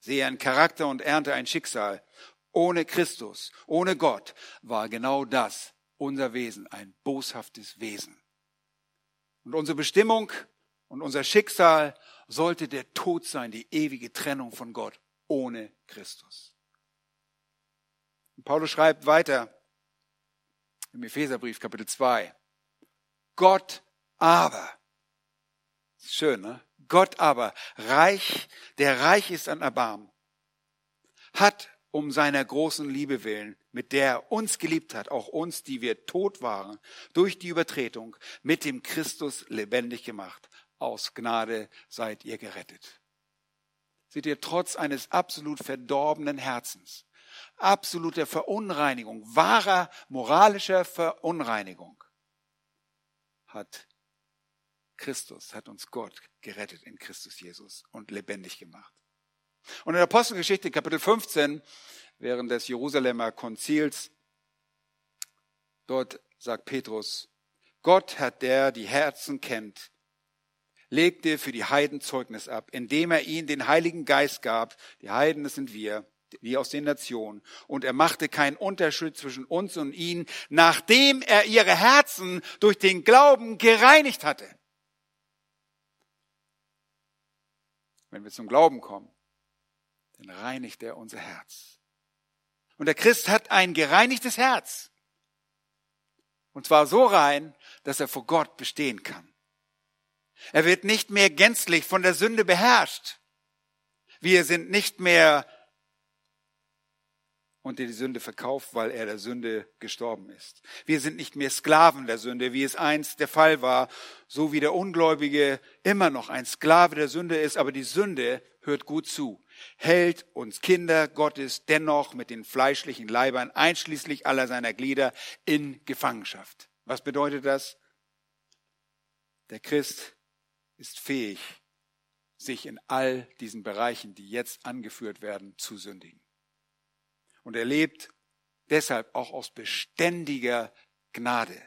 Sehe einen Charakter und ernte ein Schicksal. Ohne Christus, ohne Gott war genau das unser Wesen, ein boshaftes Wesen. Und unsere Bestimmung und unser Schicksal sollte der Tod sein, die ewige Trennung von Gott ohne Christus. Und Paulus schreibt weiter im Epheserbrief Kapitel 2. Gott aber, schön, ne? Gott aber, reich, der reich ist an Erbarmen, hat um seiner großen Liebe willen, mit der er uns geliebt hat, auch uns, die wir tot waren, durch die Übertretung, mit dem Christus lebendig gemacht. Aus Gnade seid ihr gerettet. Seht ihr, trotz eines absolut verdorbenen Herzens, absoluter Verunreinigung, wahrer moralischer Verunreinigung, hat Christus, hat uns Gott gerettet in Christus Jesus und lebendig gemacht. Und in der Apostelgeschichte Kapitel 15, während des Jerusalemer Konzils, dort sagt Petrus, Gott hat der die Herzen kennt, legte für die Heiden Zeugnis ab, indem er ihnen den Heiligen Geist gab. Die Heiden, das sind wir, wie aus den Nationen. Und er machte keinen Unterschied zwischen uns und ihnen, nachdem er ihre Herzen durch den Glauben gereinigt hatte. Wenn wir zum Glauben kommen, dann reinigt er unser Herz. Und der Christ hat ein gereinigtes Herz. Und zwar so rein, dass er vor Gott bestehen kann. Er wird nicht mehr gänzlich von der Sünde beherrscht. Wir sind nicht mehr unter die Sünde verkauft, weil er der Sünde gestorben ist. Wir sind nicht mehr Sklaven der Sünde, wie es einst der Fall war, so wie der Ungläubige immer noch ein Sklave der Sünde ist, aber die Sünde hört gut zu, hält uns Kinder Gottes dennoch mit den fleischlichen Leibern, einschließlich aller seiner Glieder, in Gefangenschaft. Was bedeutet das? Der Christ ist fähig, sich in all diesen Bereichen, die jetzt angeführt werden, zu sündigen. Und er lebt deshalb auch aus beständiger Gnade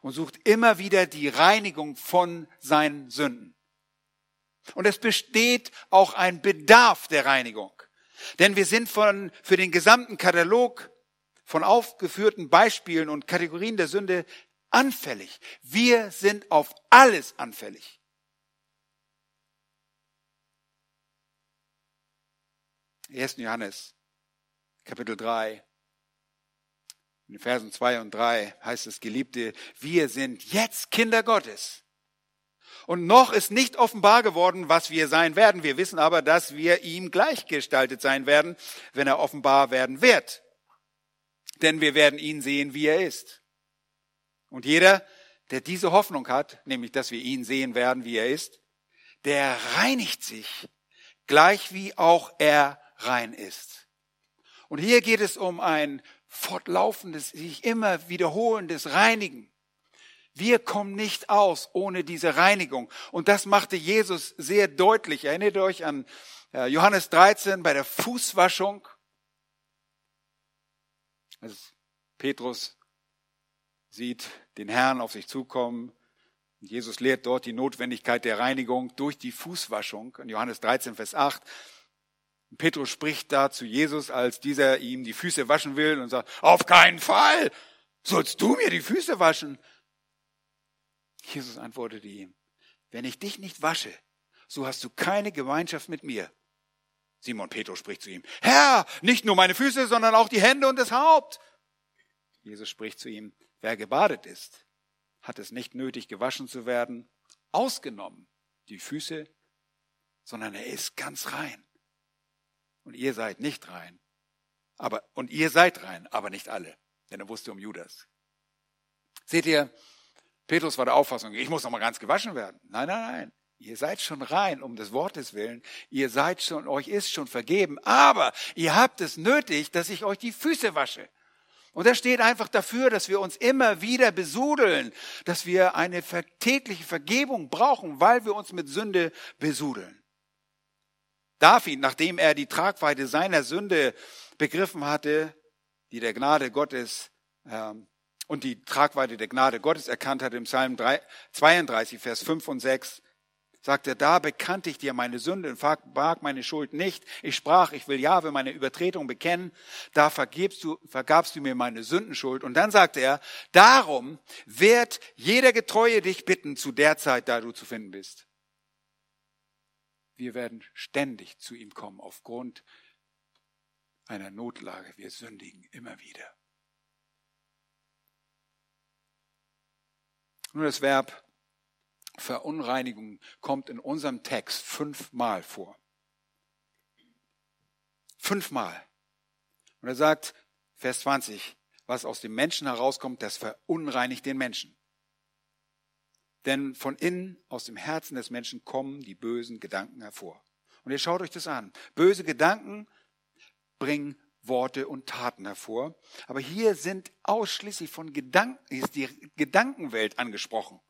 und sucht immer wieder die Reinigung von seinen Sünden. Und es besteht auch ein Bedarf der Reinigung. Denn wir sind von, für den gesamten Katalog von aufgeführten Beispielen und Kategorien der Sünde anfällig. Wir sind auf alles anfällig. 1. Johannes, Kapitel 3, in Versen 2 und 3 heißt es, Geliebte, wir sind jetzt Kinder Gottes. Und noch ist nicht offenbar geworden, was wir sein werden. Wir wissen aber, dass wir ihm gleichgestaltet sein werden, wenn er offenbar werden wird. Denn wir werden ihn sehen, wie er ist. Und jeder, der diese Hoffnung hat, nämlich dass wir ihn sehen werden, wie er ist, der reinigt sich, gleich wie auch er rein ist. Und hier geht es um ein fortlaufendes, sich immer wiederholendes Reinigen. Wir kommen nicht aus ohne diese Reinigung. Und das machte Jesus sehr deutlich. Erinnert euch an äh, Johannes 13 bei der Fußwaschung. Als Petrus sieht den Herrn auf sich zukommen. Jesus lehrt dort die Notwendigkeit der Reinigung durch die Fußwaschung. In Johannes 13, Vers 8 Petrus spricht da zu Jesus, als dieser ihm die Füße waschen will und sagt, auf keinen Fall sollst du mir die Füße waschen. Jesus antwortete ihm, wenn ich dich nicht wasche, so hast du keine Gemeinschaft mit mir. Simon Petrus spricht zu ihm, Herr, nicht nur meine Füße, sondern auch die Hände und das Haupt. Jesus spricht zu ihm, wer gebadet ist, hat es nicht nötig, gewaschen zu werden, ausgenommen die Füße, sondern er ist ganz rein. Und ihr seid nicht rein. Aber, und ihr seid rein, aber nicht alle. Denn er wusste um Judas. Seht ihr, Petrus war der Auffassung, ich muss noch mal ganz gewaschen werden. Nein, nein, nein. Ihr seid schon rein, um des Wortes willen. Ihr seid schon, euch ist schon vergeben. Aber ihr habt es nötig, dass ich euch die Füße wasche. Und das steht einfach dafür, dass wir uns immer wieder besudeln, dass wir eine tägliche Vergebung brauchen, weil wir uns mit Sünde besudeln. David, nachdem er die Tragweite seiner Sünde begriffen hatte, die der Gnade Gottes ähm, und die Tragweite der Gnade Gottes erkannt hat im Psalm 32, Vers 5 und 6, sagt er, da bekannte ich dir meine Sünde und barg meine Schuld nicht. Ich sprach, ich will Jahwe meine Übertretung bekennen. Da vergibst du, vergabst du mir meine Sündenschuld. Und dann sagte er, darum wird jeder Getreue dich bitten zu der Zeit, da du zu finden bist. Wir werden ständig zu ihm kommen aufgrund einer Notlage. Wir sündigen immer wieder. Nur das Verb Verunreinigung kommt in unserem Text fünfmal vor. Fünfmal. Und er sagt, Vers 20, was aus dem Menschen herauskommt, das verunreinigt den Menschen. Denn von innen, aus dem Herzen des Menschen kommen die bösen Gedanken hervor. Und ihr schaut euch das an. Böse Gedanken bringen Worte und Taten hervor. Aber hier sind ausschließlich von Gedanken, ist die Gedankenwelt angesprochen.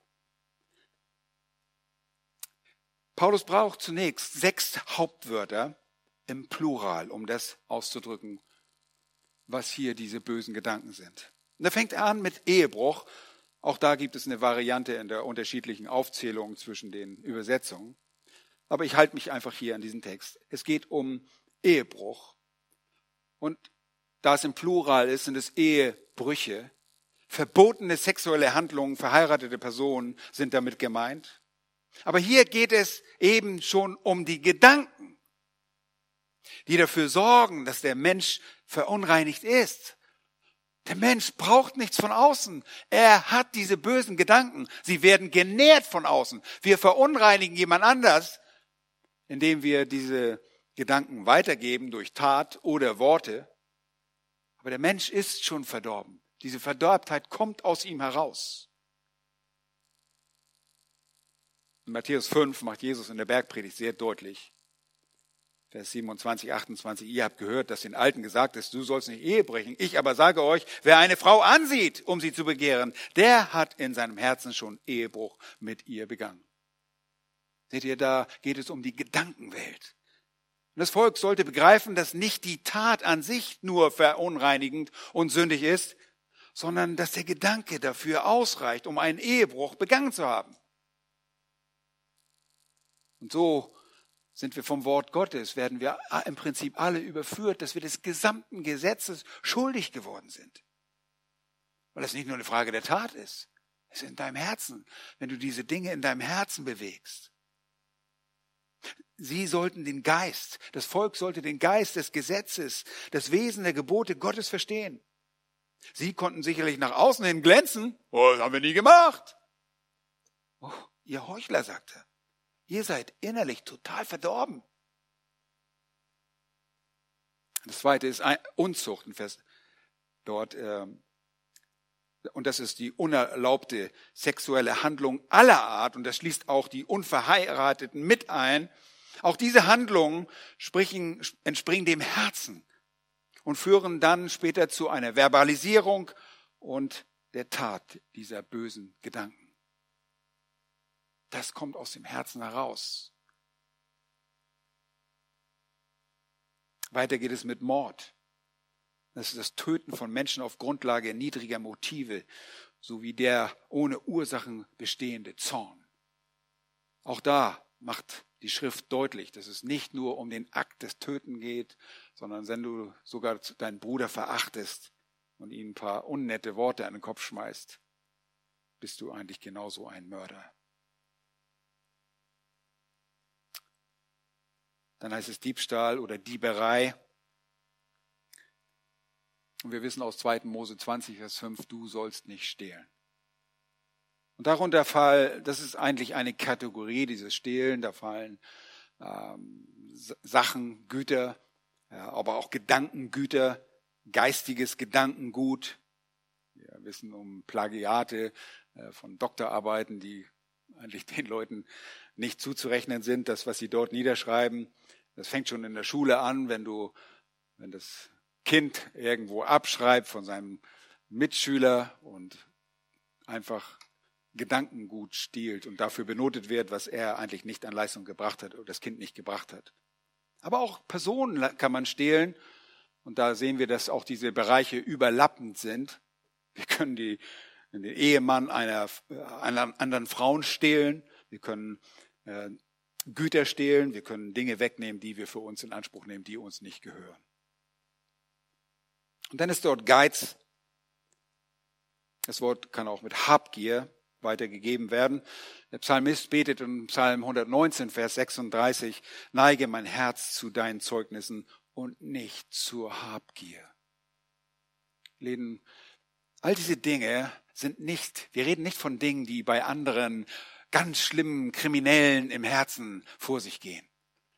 Paulus braucht zunächst sechs Hauptwörter im Plural, um das auszudrücken, was hier diese bösen Gedanken sind. Und da fängt er an mit Ehebruch. Auch da gibt es eine Variante in der unterschiedlichen Aufzählung zwischen den Übersetzungen. Aber ich halte mich einfach hier an diesen Text. Es geht um Ehebruch. Und da es im Plural ist, sind es Ehebrüche. Verbotene sexuelle Handlungen, verheiratete Personen sind damit gemeint. Aber hier geht es eben schon um die Gedanken, die dafür sorgen, dass der Mensch verunreinigt ist. Der Mensch braucht nichts von außen. Er hat diese bösen Gedanken. Sie werden genährt von außen. Wir verunreinigen jemand anders, indem wir diese Gedanken weitergeben durch Tat oder Worte. Aber der Mensch ist schon verdorben. Diese Verderbtheit kommt aus ihm heraus. In Matthäus 5 macht Jesus in der Bergpredigt sehr deutlich, Vers 27, 28, ihr habt gehört, dass den Alten gesagt ist, du sollst nicht Ehe brechen. Ich aber sage euch, wer eine Frau ansieht, um sie zu begehren, der hat in seinem Herzen schon Ehebruch mit ihr begangen. Seht ihr, da geht es um die Gedankenwelt. Und das Volk sollte begreifen, dass nicht die Tat an sich nur verunreinigend und sündig ist, sondern dass der Gedanke dafür ausreicht, um einen Ehebruch begangen zu haben. Und so sind wir vom Wort Gottes, werden wir im Prinzip alle überführt, dass wir des gesamten Gesetzes schuldig geworden sind. Weil das nicht nur eine Frage der Tat ist, es ist in deinem Herzen, wenn du diese Dinge in deinem Herzen bewegst. Sie sollten den Geist, das Volk sollte den Geist des Gesetzes, das Wesen der Gebote Gottes verstehen. Sie konnten sicherlich nach außen hin glänzen. Oh, das haben wir nie gemacht. Oh, ihr Heuchler, sagt er. Ihr seid innerlich total verdorben. Das zweite ist Unzucht, dort. Ähm, und das ist die unerlaubte sexuelle Handlung aller Art. Und das schließt auch die Unverheirateten mit ein. Auch diese Handlungen entspringen dem Herzen und führen dann später zu einer Verbalisierung und der Tat dieser bösen Gedanken. Das kommt aus dem Herzen heraus. Weiter geht es mit Mord. Das ist das Töten von Menschen auf Grundlage niedriger Motive, sowie der ohne Ursachen bestehende Zorn. Auch da macht die Schrift deutlich, dass es nicht nur um den Akt des Töten geht, sondern wenn du sogar deinen Bruder verachtest und ihm ein paar unnette Worte an den Kopf schmeißt, bist du eigentlich genauso ein Mörder. Dann heißt es Diebstahl oder Dieberei. Und wir wissen aus 2. Mose 20, Vers 5, du sollst nicht stehlen. Und darunter fallen, das ist eigentlich eine Kategorie, dieses Stehlen, da fallen ähm, Sachen, Güter, ja, aber auch Gedankengüter, geistiges Gedankengut. Wir wissen um Plagiate äh, von Doktorarbeiten, die eigentlich den Leuten nicht zuzurechnen sind, das, was sie dort niederschreiben. Das fängt schon in der Schule an, wenn du, wenn das Kind irgendwo abschreibt von seinem Mitschüler und einfach Gedankengut stiehlt und dafür benotet wird, was er eigentlich nicht an Leistung gebracht hat oder das Kind nicht gebracht hat. Aber auch Personen kann man stehlen Und da sehen wir, dass auch diese Bereiche überlappend sind. Wir können die, den Ehemann einer, einer anderen Frauen stehlen. Wir können äh, Güter stehlen. Wir können Dinge wegnehmen, die wir für uns in Anspruch nehmen, die uns nicht gehören. Und dann ist dort Geiz. Das Wort kann auch mit Habgier weitergegeben werden. Der Psalmist betet in Psalm 119, Vers 36, neige mein Herz zu deinen Zeugnissen und nicht zur Habgier. Leben, all diese Dinge sind nicht, wir reden nicht von Dingen, die bei anderen ganz schlimmen Kriminellen im Herzen vor sich gehen.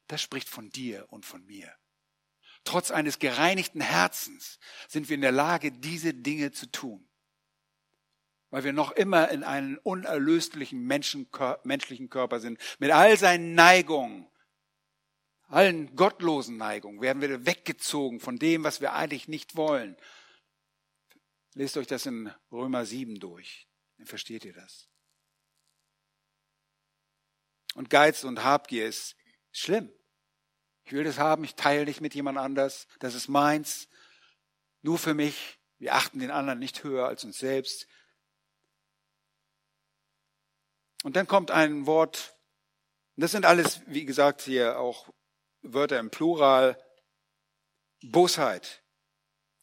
Das spricht von dir und von mir. Trotz eines gereinigten Herzens sind wir in der Lage, diese Dinge zu tun weil wir noch immer in einem unerlöslichen menschlichen Körper sind, mit all seinen Neigungen, allen gottlosen Neigungen, werden wir weggezogen von dem, was wir eigentlich nicht wollen. Lest euch das in Römer 7 durch, dann versteht ihr das. Und Geiz und Habgier ist schlimm. Ich will das haben, ich teile nicht mit jemand anders, das ist meins, nur für mich. Wir achten den anderen nicht höher als uns selbst. Und dann kommt ein Wort, das sind alles, wie gesagt, hier auch Wörter im Plural, Bosheit.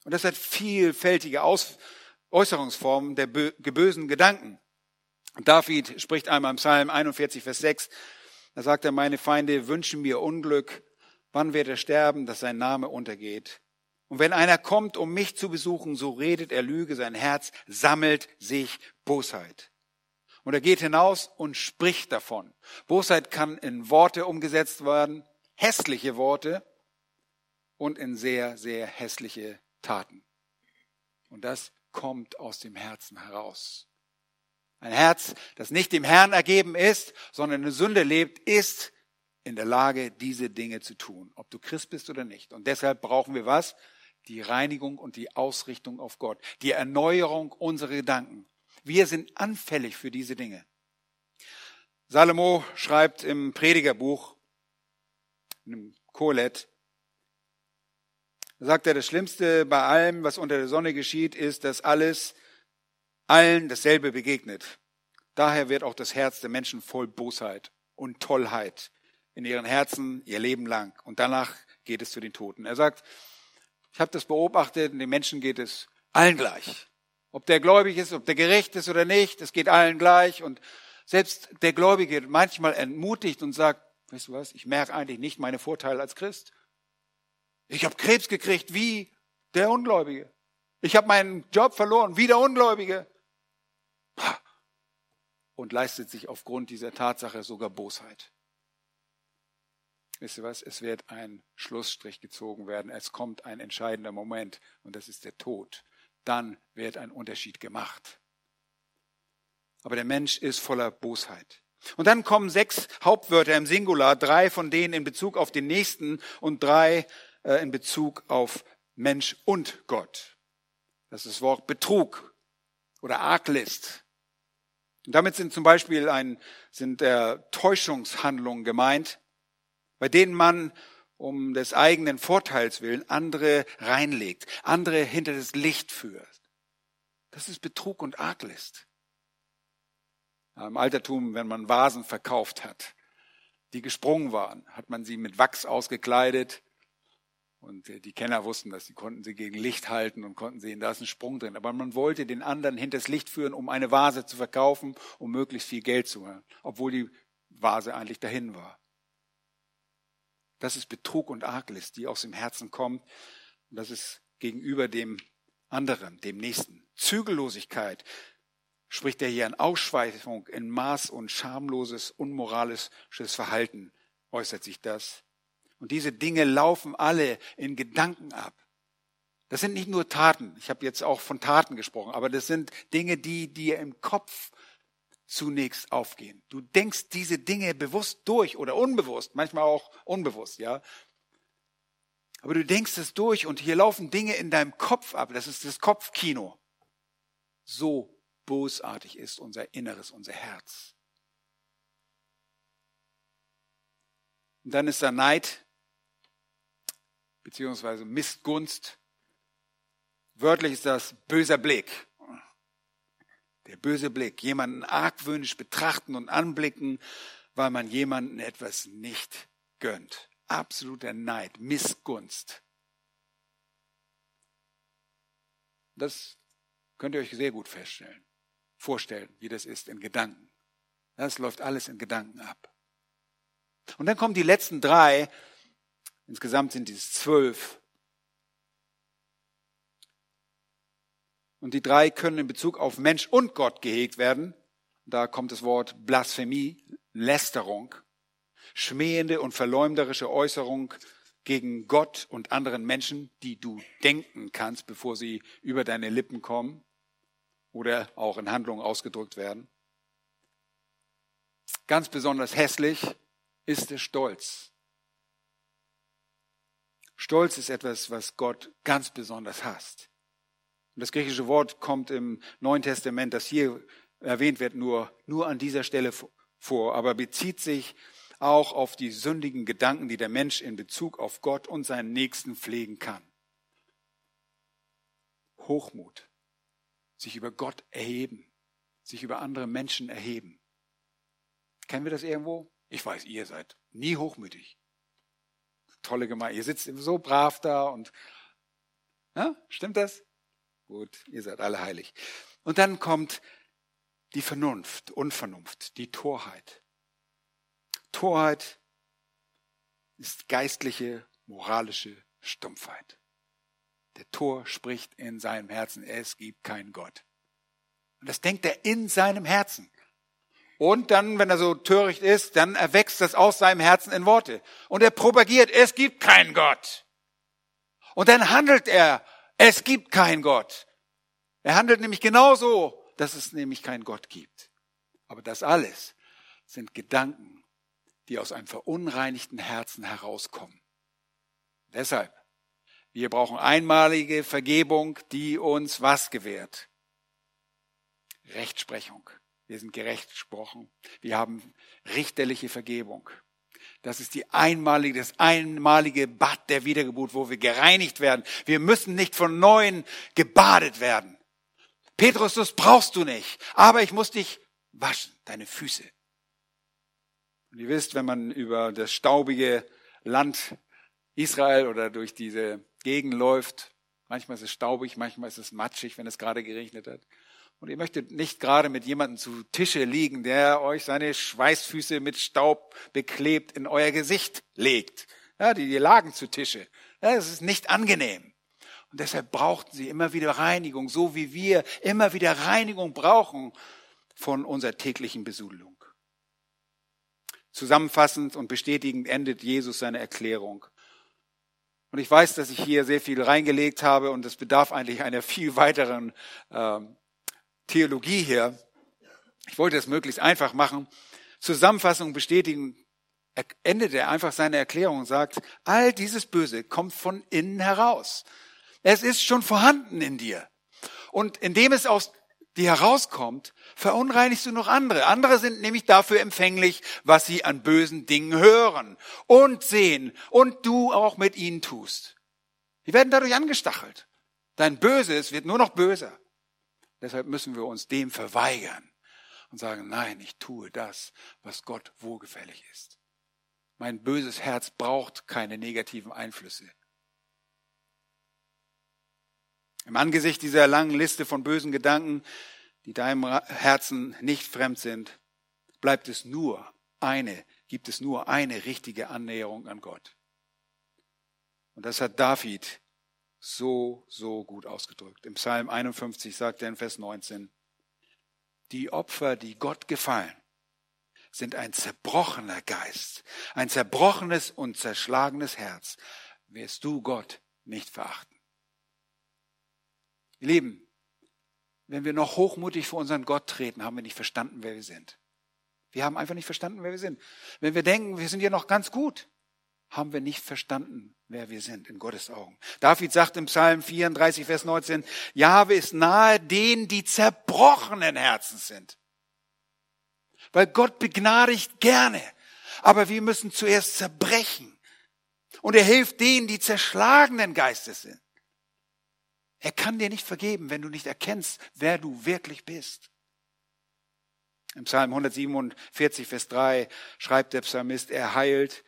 Und das hat vielfältige Aus Äußerungsformen der bösen Gedanken. David spricht einmal im Psalm 41, Vers 6, da sagt er, meine Feinde wünschen mir Unglück, wann wird er sterben, dass sein Name untergeht. Und wenn einer kommt, um mich zu besuchen, so redet er Lüge, sein Herz sammelt sich Bosheit. Und er geht hinaus und spricht davon. Bosheit kann in Worte umgesetzt werden, hässliche Worte und in sehr, sehr hässliche Taten. Und das kommt aus dem Herzen heraus. Ein Herz, das nicht dem Herrn ergeben ist, sondern in Sünde lebt, ist in der Lage, diese Dinge zu tun, ob du Christ bist oder nicht. Und deshalb brauchen wir was? Die Reinigung und die Ausrichtung auf Gott, die Erneuerung unserer Gedanken, wir sind anfällig für diese Dinge. Salomo schreibt im Predigerbuch, im Kohelet, da sagt er, das Schlimmste bei allem, was unter der Sonne geschieht, ist, dass alles allen dasselbe begegnet. Daher wird auch das Herz der Menschen voll Bosheit und Tollheit in ihren Herzen ihr Leben lang. Und danach geht es zu den Toten. Er sagt, ich habe das beobachtet, den Menschen geht es allen gleich. Ob der gläubig ist, ob der gerecht ist oder nicht, es geht allen gleich. Und selbst der Gläubige manchmal entmutigt und sagt, weißt du was, ich merke eigentlich nicht meine Vorteile als Christ. Ich habe Krebs gekriegt wie der Ungläubige. Ich habe meinen Job verloren wie der Ungläubige. Und leistet sich aufgrund dieser Tatsache sogar Bosheit. Wisst ihr was? Es wird ein Schlussstrich gezogen werden. Es kommt ein entscheidender Moment und das ist der Tod dann wird ein Unterschied gemacht. Aber der Mensch ist voller Bosheit. Und dann kommen sechs Hauptwörter im Singular, drei von denen in Bezug auf den Nächsten und drei in Bezug auf Mensch und Gott. Das ist das Wort Betrug oder Arglist. Und damit sind zum Beispiel ein, sind äh, Täuschungshandlungen gemeint, bei denen man um des eigenen Vorteils willen andere reinlegt, andere hinter das Licht führt. Das ist Betrug und Arglist. Im Altertum, wenn man Vasen verkauft hat, die gesprungen waren, hat man sie mit Wachs ausgekleidet und die Kenner wussten das, die konnten sie gegen Licht halten und konnten sehen, da ist ein Sprung drin. Aber man wollte den anderen hinters Licht führen, um eine Vase zu verkaufen, um möglichst viel Geld zu holen, obwohl die Vase eigentlich dahin war. Das ist Betrug und Arglist, die aus dem Herzen kommt. Und das ist gegenüber dem anderen, dem Nächsten. Zügellosigkeit spricht er hier an Ausschweifung in Maß und schamloses, unmoralisches Verhalten äußert sich das. Und diese Dinge laufen alle in Gedanken ab. Das sind nicht nur Taten. Ich habe jetzt auch von Taten gesprochen, aber das sind Dinge, die dir im Kopf zunächst aufgehen. Du denkst diese Dinge bewusst durch oder unbewusst, manchmal auch unbewusst, ja. Aber du denkst es durch und hier laufen Dinge in deinem Kopf ab. Das ist das Kopfkino. So bosartig ist unser Inneres, unser Herz. Und dann ist da Neid. Beziehungsweise Missgunst. Wörtlich ist das böser Blick. Der böse Blick. Jemanden argwöhnisch betrachten und anblicken, weil man jemanden etwas nicht gönnt. Absoluter Neid, Missgunst. Das könnt ihr euch sehr gut feststellen, vorstellen, wie das ist in Gedanken. Das läuft alles in Gedanken ab. Und dann kommen die letzten drei, insgesamt sind es zwölf. Und die drei können in Bezug auf Mensch und Gott gehegt werden. Da kommt das Wort Blasphemie, Lästerung, schmähende und verleumderische Äußerung gegen Gott und anderen Menschen, die du denken kannst, bevor sie über deine Lippen kommen oder auch in Handlungen ausgedrückt werden. Ganz besonders hässlich ist der Stolz. Stolz ist etwas, was Gott ganz besonders hasst. Und das griechische Wort kommt im Neuen Testament, das hier erwähnt wird, nur, nur an dieser Stelle vor, aber bezieht sich auch auf die sündigen Gedanken, die der Mensch in Bezug auf Gott und seinen Nächsten pflegen kann. Hochmut, sich über Gott erheben, sich über andere Menschen erheben. Kennen wir das irgendwo? Ich weiß, ihr seid nie hochmütig. Tolle Gemeinde. Ihr sitzt so brav da und, ja, stimmt das? Gut, ihr seid alle heilig. Und dann kommt die Vernunft, Unvernunft, die Torheit. Torheit ist geistliche, moralische Stumpfheit. Der Tor spricht in seinem Herzen, es gibt keinen Gott. Und das denkt er in seinem Herzen. Und dann, wenn er so töricht ist, dann erwächst das aus seinem Herzen in Worte. Und er propagiert, es gibt keinen Gott. Und dann handelt er, es gibt keinen Gott. Er handelt nämlich genauso, dass es nämlich keinen Gott gibt. Aber das alles sind Gedanken, die aus einem verunreinigten Herzen herauskommen. Deshalb, wir brauchen einmalige Vergebung, die uns was gewährt? Rechtsprechung. Wir sind gerecht gesprochen. Wir haben richterliche Vergebung. Das ist die einmalige, das einmalige Bad der Wiedergeburt, wo wir gereinigt werden. Wir müssen nicht von neuem gebadet werden. Petrus, das brauchst du nicht. Aber ich muss dich waschen, deine Füße. Und ihr wisst, wenn man über das staubige Land Israel oder durch diese Gegend läuft, manchmal ist es staubig, manchmal ist es matschig, wenn es gerade geregnet hat. Und ihr möchtet nicht gerade mit jemandem zu Tische liegen, der euch seine Schweißfüße mit Staub beklebt in euer Gesicht legt. Ja, die, die lagen zu Tische. Ja, das ist nicht angenehm. Und deshalb brauchten sie immer wieder Reinigung, so wie wir immer wieder Reinigung brauchen von unserer täglichen Besudelung. Zusammenfassend und bestätigend endet Jesus seine Erklärung. Und ich weiß, dass ich hier sehr viel reingelegt habe und es bedarf eigentlich einer viel weiteren äh, Theologie hier. Ich wollte es möglichst einfach machen. Zusammenfassung bestätigen, endet er einfach seine Erklärung und sagt, all dieses Böse kommt von innen heraus. Es ist schon vorhanden in dir. Und indem es aus dir herauskommt, verunreinigst du noch andere. Andere sind nämlich dafür empfänglich, was sie an bösen Dingen hören und sehen und du auch mit ihnen tust. Die werden dadurch angestachelt. Dein Böses wird nur noch böser. Deshalb müssen wir uns dem verweigern und sagen, nein, ich tue das, was Gott wohlgefällig ist. Mein böses Herz braucht keine negativen Einflüsse. Im Angesicht dieser langen Liste von bösen Gedanken, die deinem Herzen nicht fremd sind, bleibt es nur eine, gibt es nur eine richtige Annäherung an Gott. Und das hat David so, so gut ausgedrückt. Im Psalm 51 sagt er in Vers 19, die Opfer, die Gott gefallen, sind ein zerbrochener Geist, ein zerbrochenes und zerschlagenes Herz. Wirst du Gott nicht verachten. Ihr Lieben, wenn wir noch hochmutig vor unseren Gott treten, haben wir nicht verstanden, wer wir sind. Wir haben einfach nicht verstanden, wer wir sind. Wenn wir denken, wir sind ja noch ganz gut, haben wir nicht verstanden, wer wir sind in Gottes Augen. David sagt im Psalm 34, Vers 19, Jahwe ist nahe denen, die zerbrochenen Herzens sind. Weil Gott begnadigt gerne. Aber wir müssen zuerst zerbrechen. Und er hilft denen, die zerschlagenen Geistes sind. Er kann dir nicht vergeben, wenn du nicht erkennst, wer du wirklich bist. Im Psalm 147, Vers 3 schreibt der Psalmist, er heilt,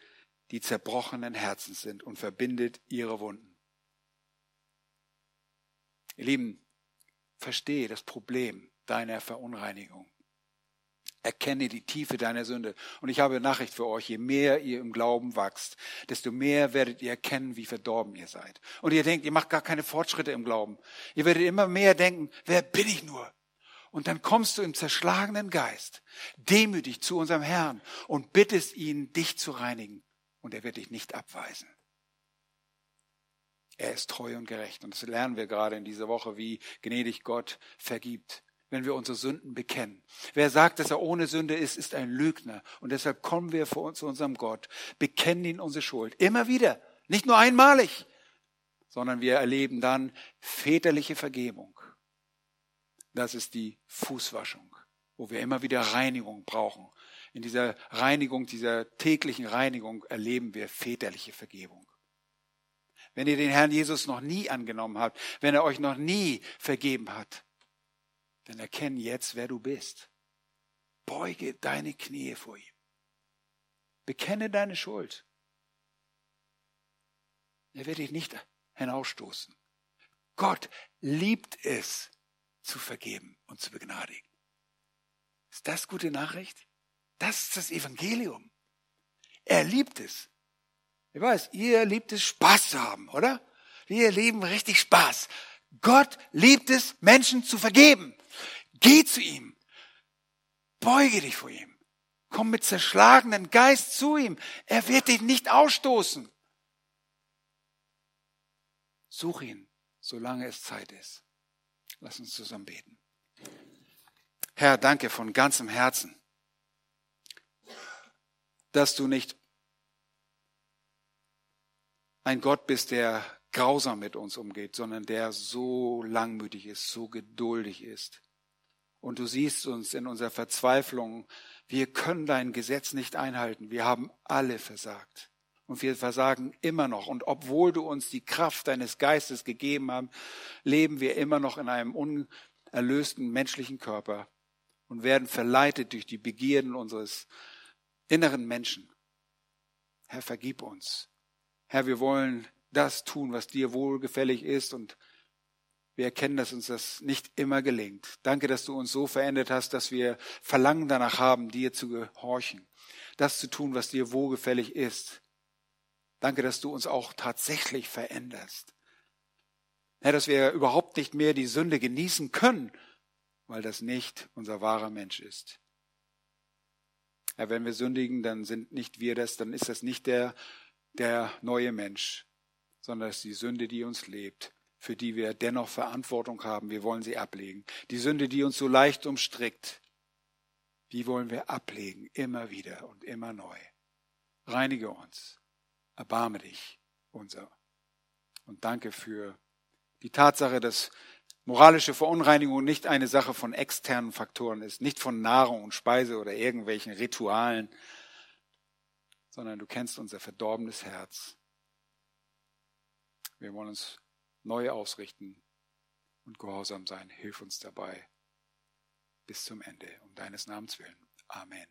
die zerbrochenen Herzen sind und verbindet ihre Wunden. Ihr Lieben, verstehe das Problem deiner Verunreinigung. Erkenne die Tiefe deiner Sünde. Und ich habe Nachricht für euch, je mehr ihr im Glauben wachst, desto mehr werdet ihr erkennen, wie verdorben ihr seid. Und ihr denkt, ihr macht gar keine Fortschritte im Glauben. Ihr werdet immer mehr denken, wer bin ich nur? Und dann kommst du im zerschlagenen Geist demütig zu unserem Herrn und bittest ihn, dich zu reinigen. Und er wird dich nicht abweisen. Er ist treu und gerecht. Und das lernen wir gerade in dieser Woche, wie gnädig Gott vergibt wenn wir unsere Sünden bekennen. Wer sagt, dass er ohne Sünde ist, ist ein Lügner. Und deshalb kommen wir vor uns zu unserem Gott, bekennen ihn unsere Schuld. Immer wieder. Nicht nur einmalig, sondern wir erleben dann väterliche Vergebung. Das ist die Fußwaschung, wo wir immer wieder Reinigung brauchen. In dieser Reinigung, dieser täglichen Reinigung erleben wir väterliche Vergebung. Wenn ihr den Herrn Jesus noch nie angenommen habt, wenn er euch noch nie vergeben hat, dann erkenn jetzt, wer du bist. Beuge deine Knie vor ihm. Bekenne deine Schuld. Er wird dich nicht hinausstoßen. Gott liebt es, zu vergeben und zu begnadigen. Ist das gute Nachricht? Das ist das Evangelium. Er liebt es. Ich weiß, ihr liebt es, Spaß zu haben, oder? Wir lieben richtig Spaß. Gott liebt es, Menschen zu vergeben. Geh zu ihm. Beuge dich vor ihm. Komm mit zerschlagenen Geist zu ihm. Er wird dich nicht ausstoßen. Such ihn, solange es Zeit ist. Lass uns zusammen beten. Herr, danke von ganzem Herzen, dass du nicht ein Gott bist, der grausam mit uns umgeht, sondern der so langmütig ist, so geduldig ist. Und du siehst uns in unserer Verzweiflung, wir können dein Gesetz nicht einhalten. Wir haben alle versagt. Und wir versagen immer noch. Und obwohl du uns die Kraft deines Geistes gegeben hast, leben wir immer noch in einem unerlösten menschlichen Körper und werden verleitet durch die Begierden unseres inneren Menschen. Herr, vergib uns. Herr, wir wollen das tun, was dir wohlgefällig ist und wir erkennen, dass uns das nicht immer gelingt. Danke, dass du uns so verändert hast, dass wir Verlangen danach haben, dir zu gehorchen, das zu tun, was dir wohlgefällig ist. Danke, dass du uns auch tatsächlich veränderst. Herr, dass wir überhaupt nicht mehr die Sünde genießen können, weil das nicht unser wahrer Mensch ist. Herr, wenn wir sündigen, dann sind nicht wir das, dann ist das nicht der, der neue Mensch, sondern es ist die Sünde, die uns lebt, für die wir dennoch Verantwortung haben. Wir wollen sie ablegen. Die Sünde, die uns so leicht umstrickt, die wollen wir ablegen, immer wieder und immer neu. Reinige uns, erbarme dich, unser. Und danke für die Tatsache, dass moralische Verunreinigung nicht eine Sache von externen Faktoren ist, nicht von Nahrung und Speise oder irgendwelchen Ritualen, sondern du kennst unser verdorbenes Herz wir wollen uns neu ausrichten und gehorsam sein. Hilf uns dabei bis zum Ende, um deines Namens willen. Amen.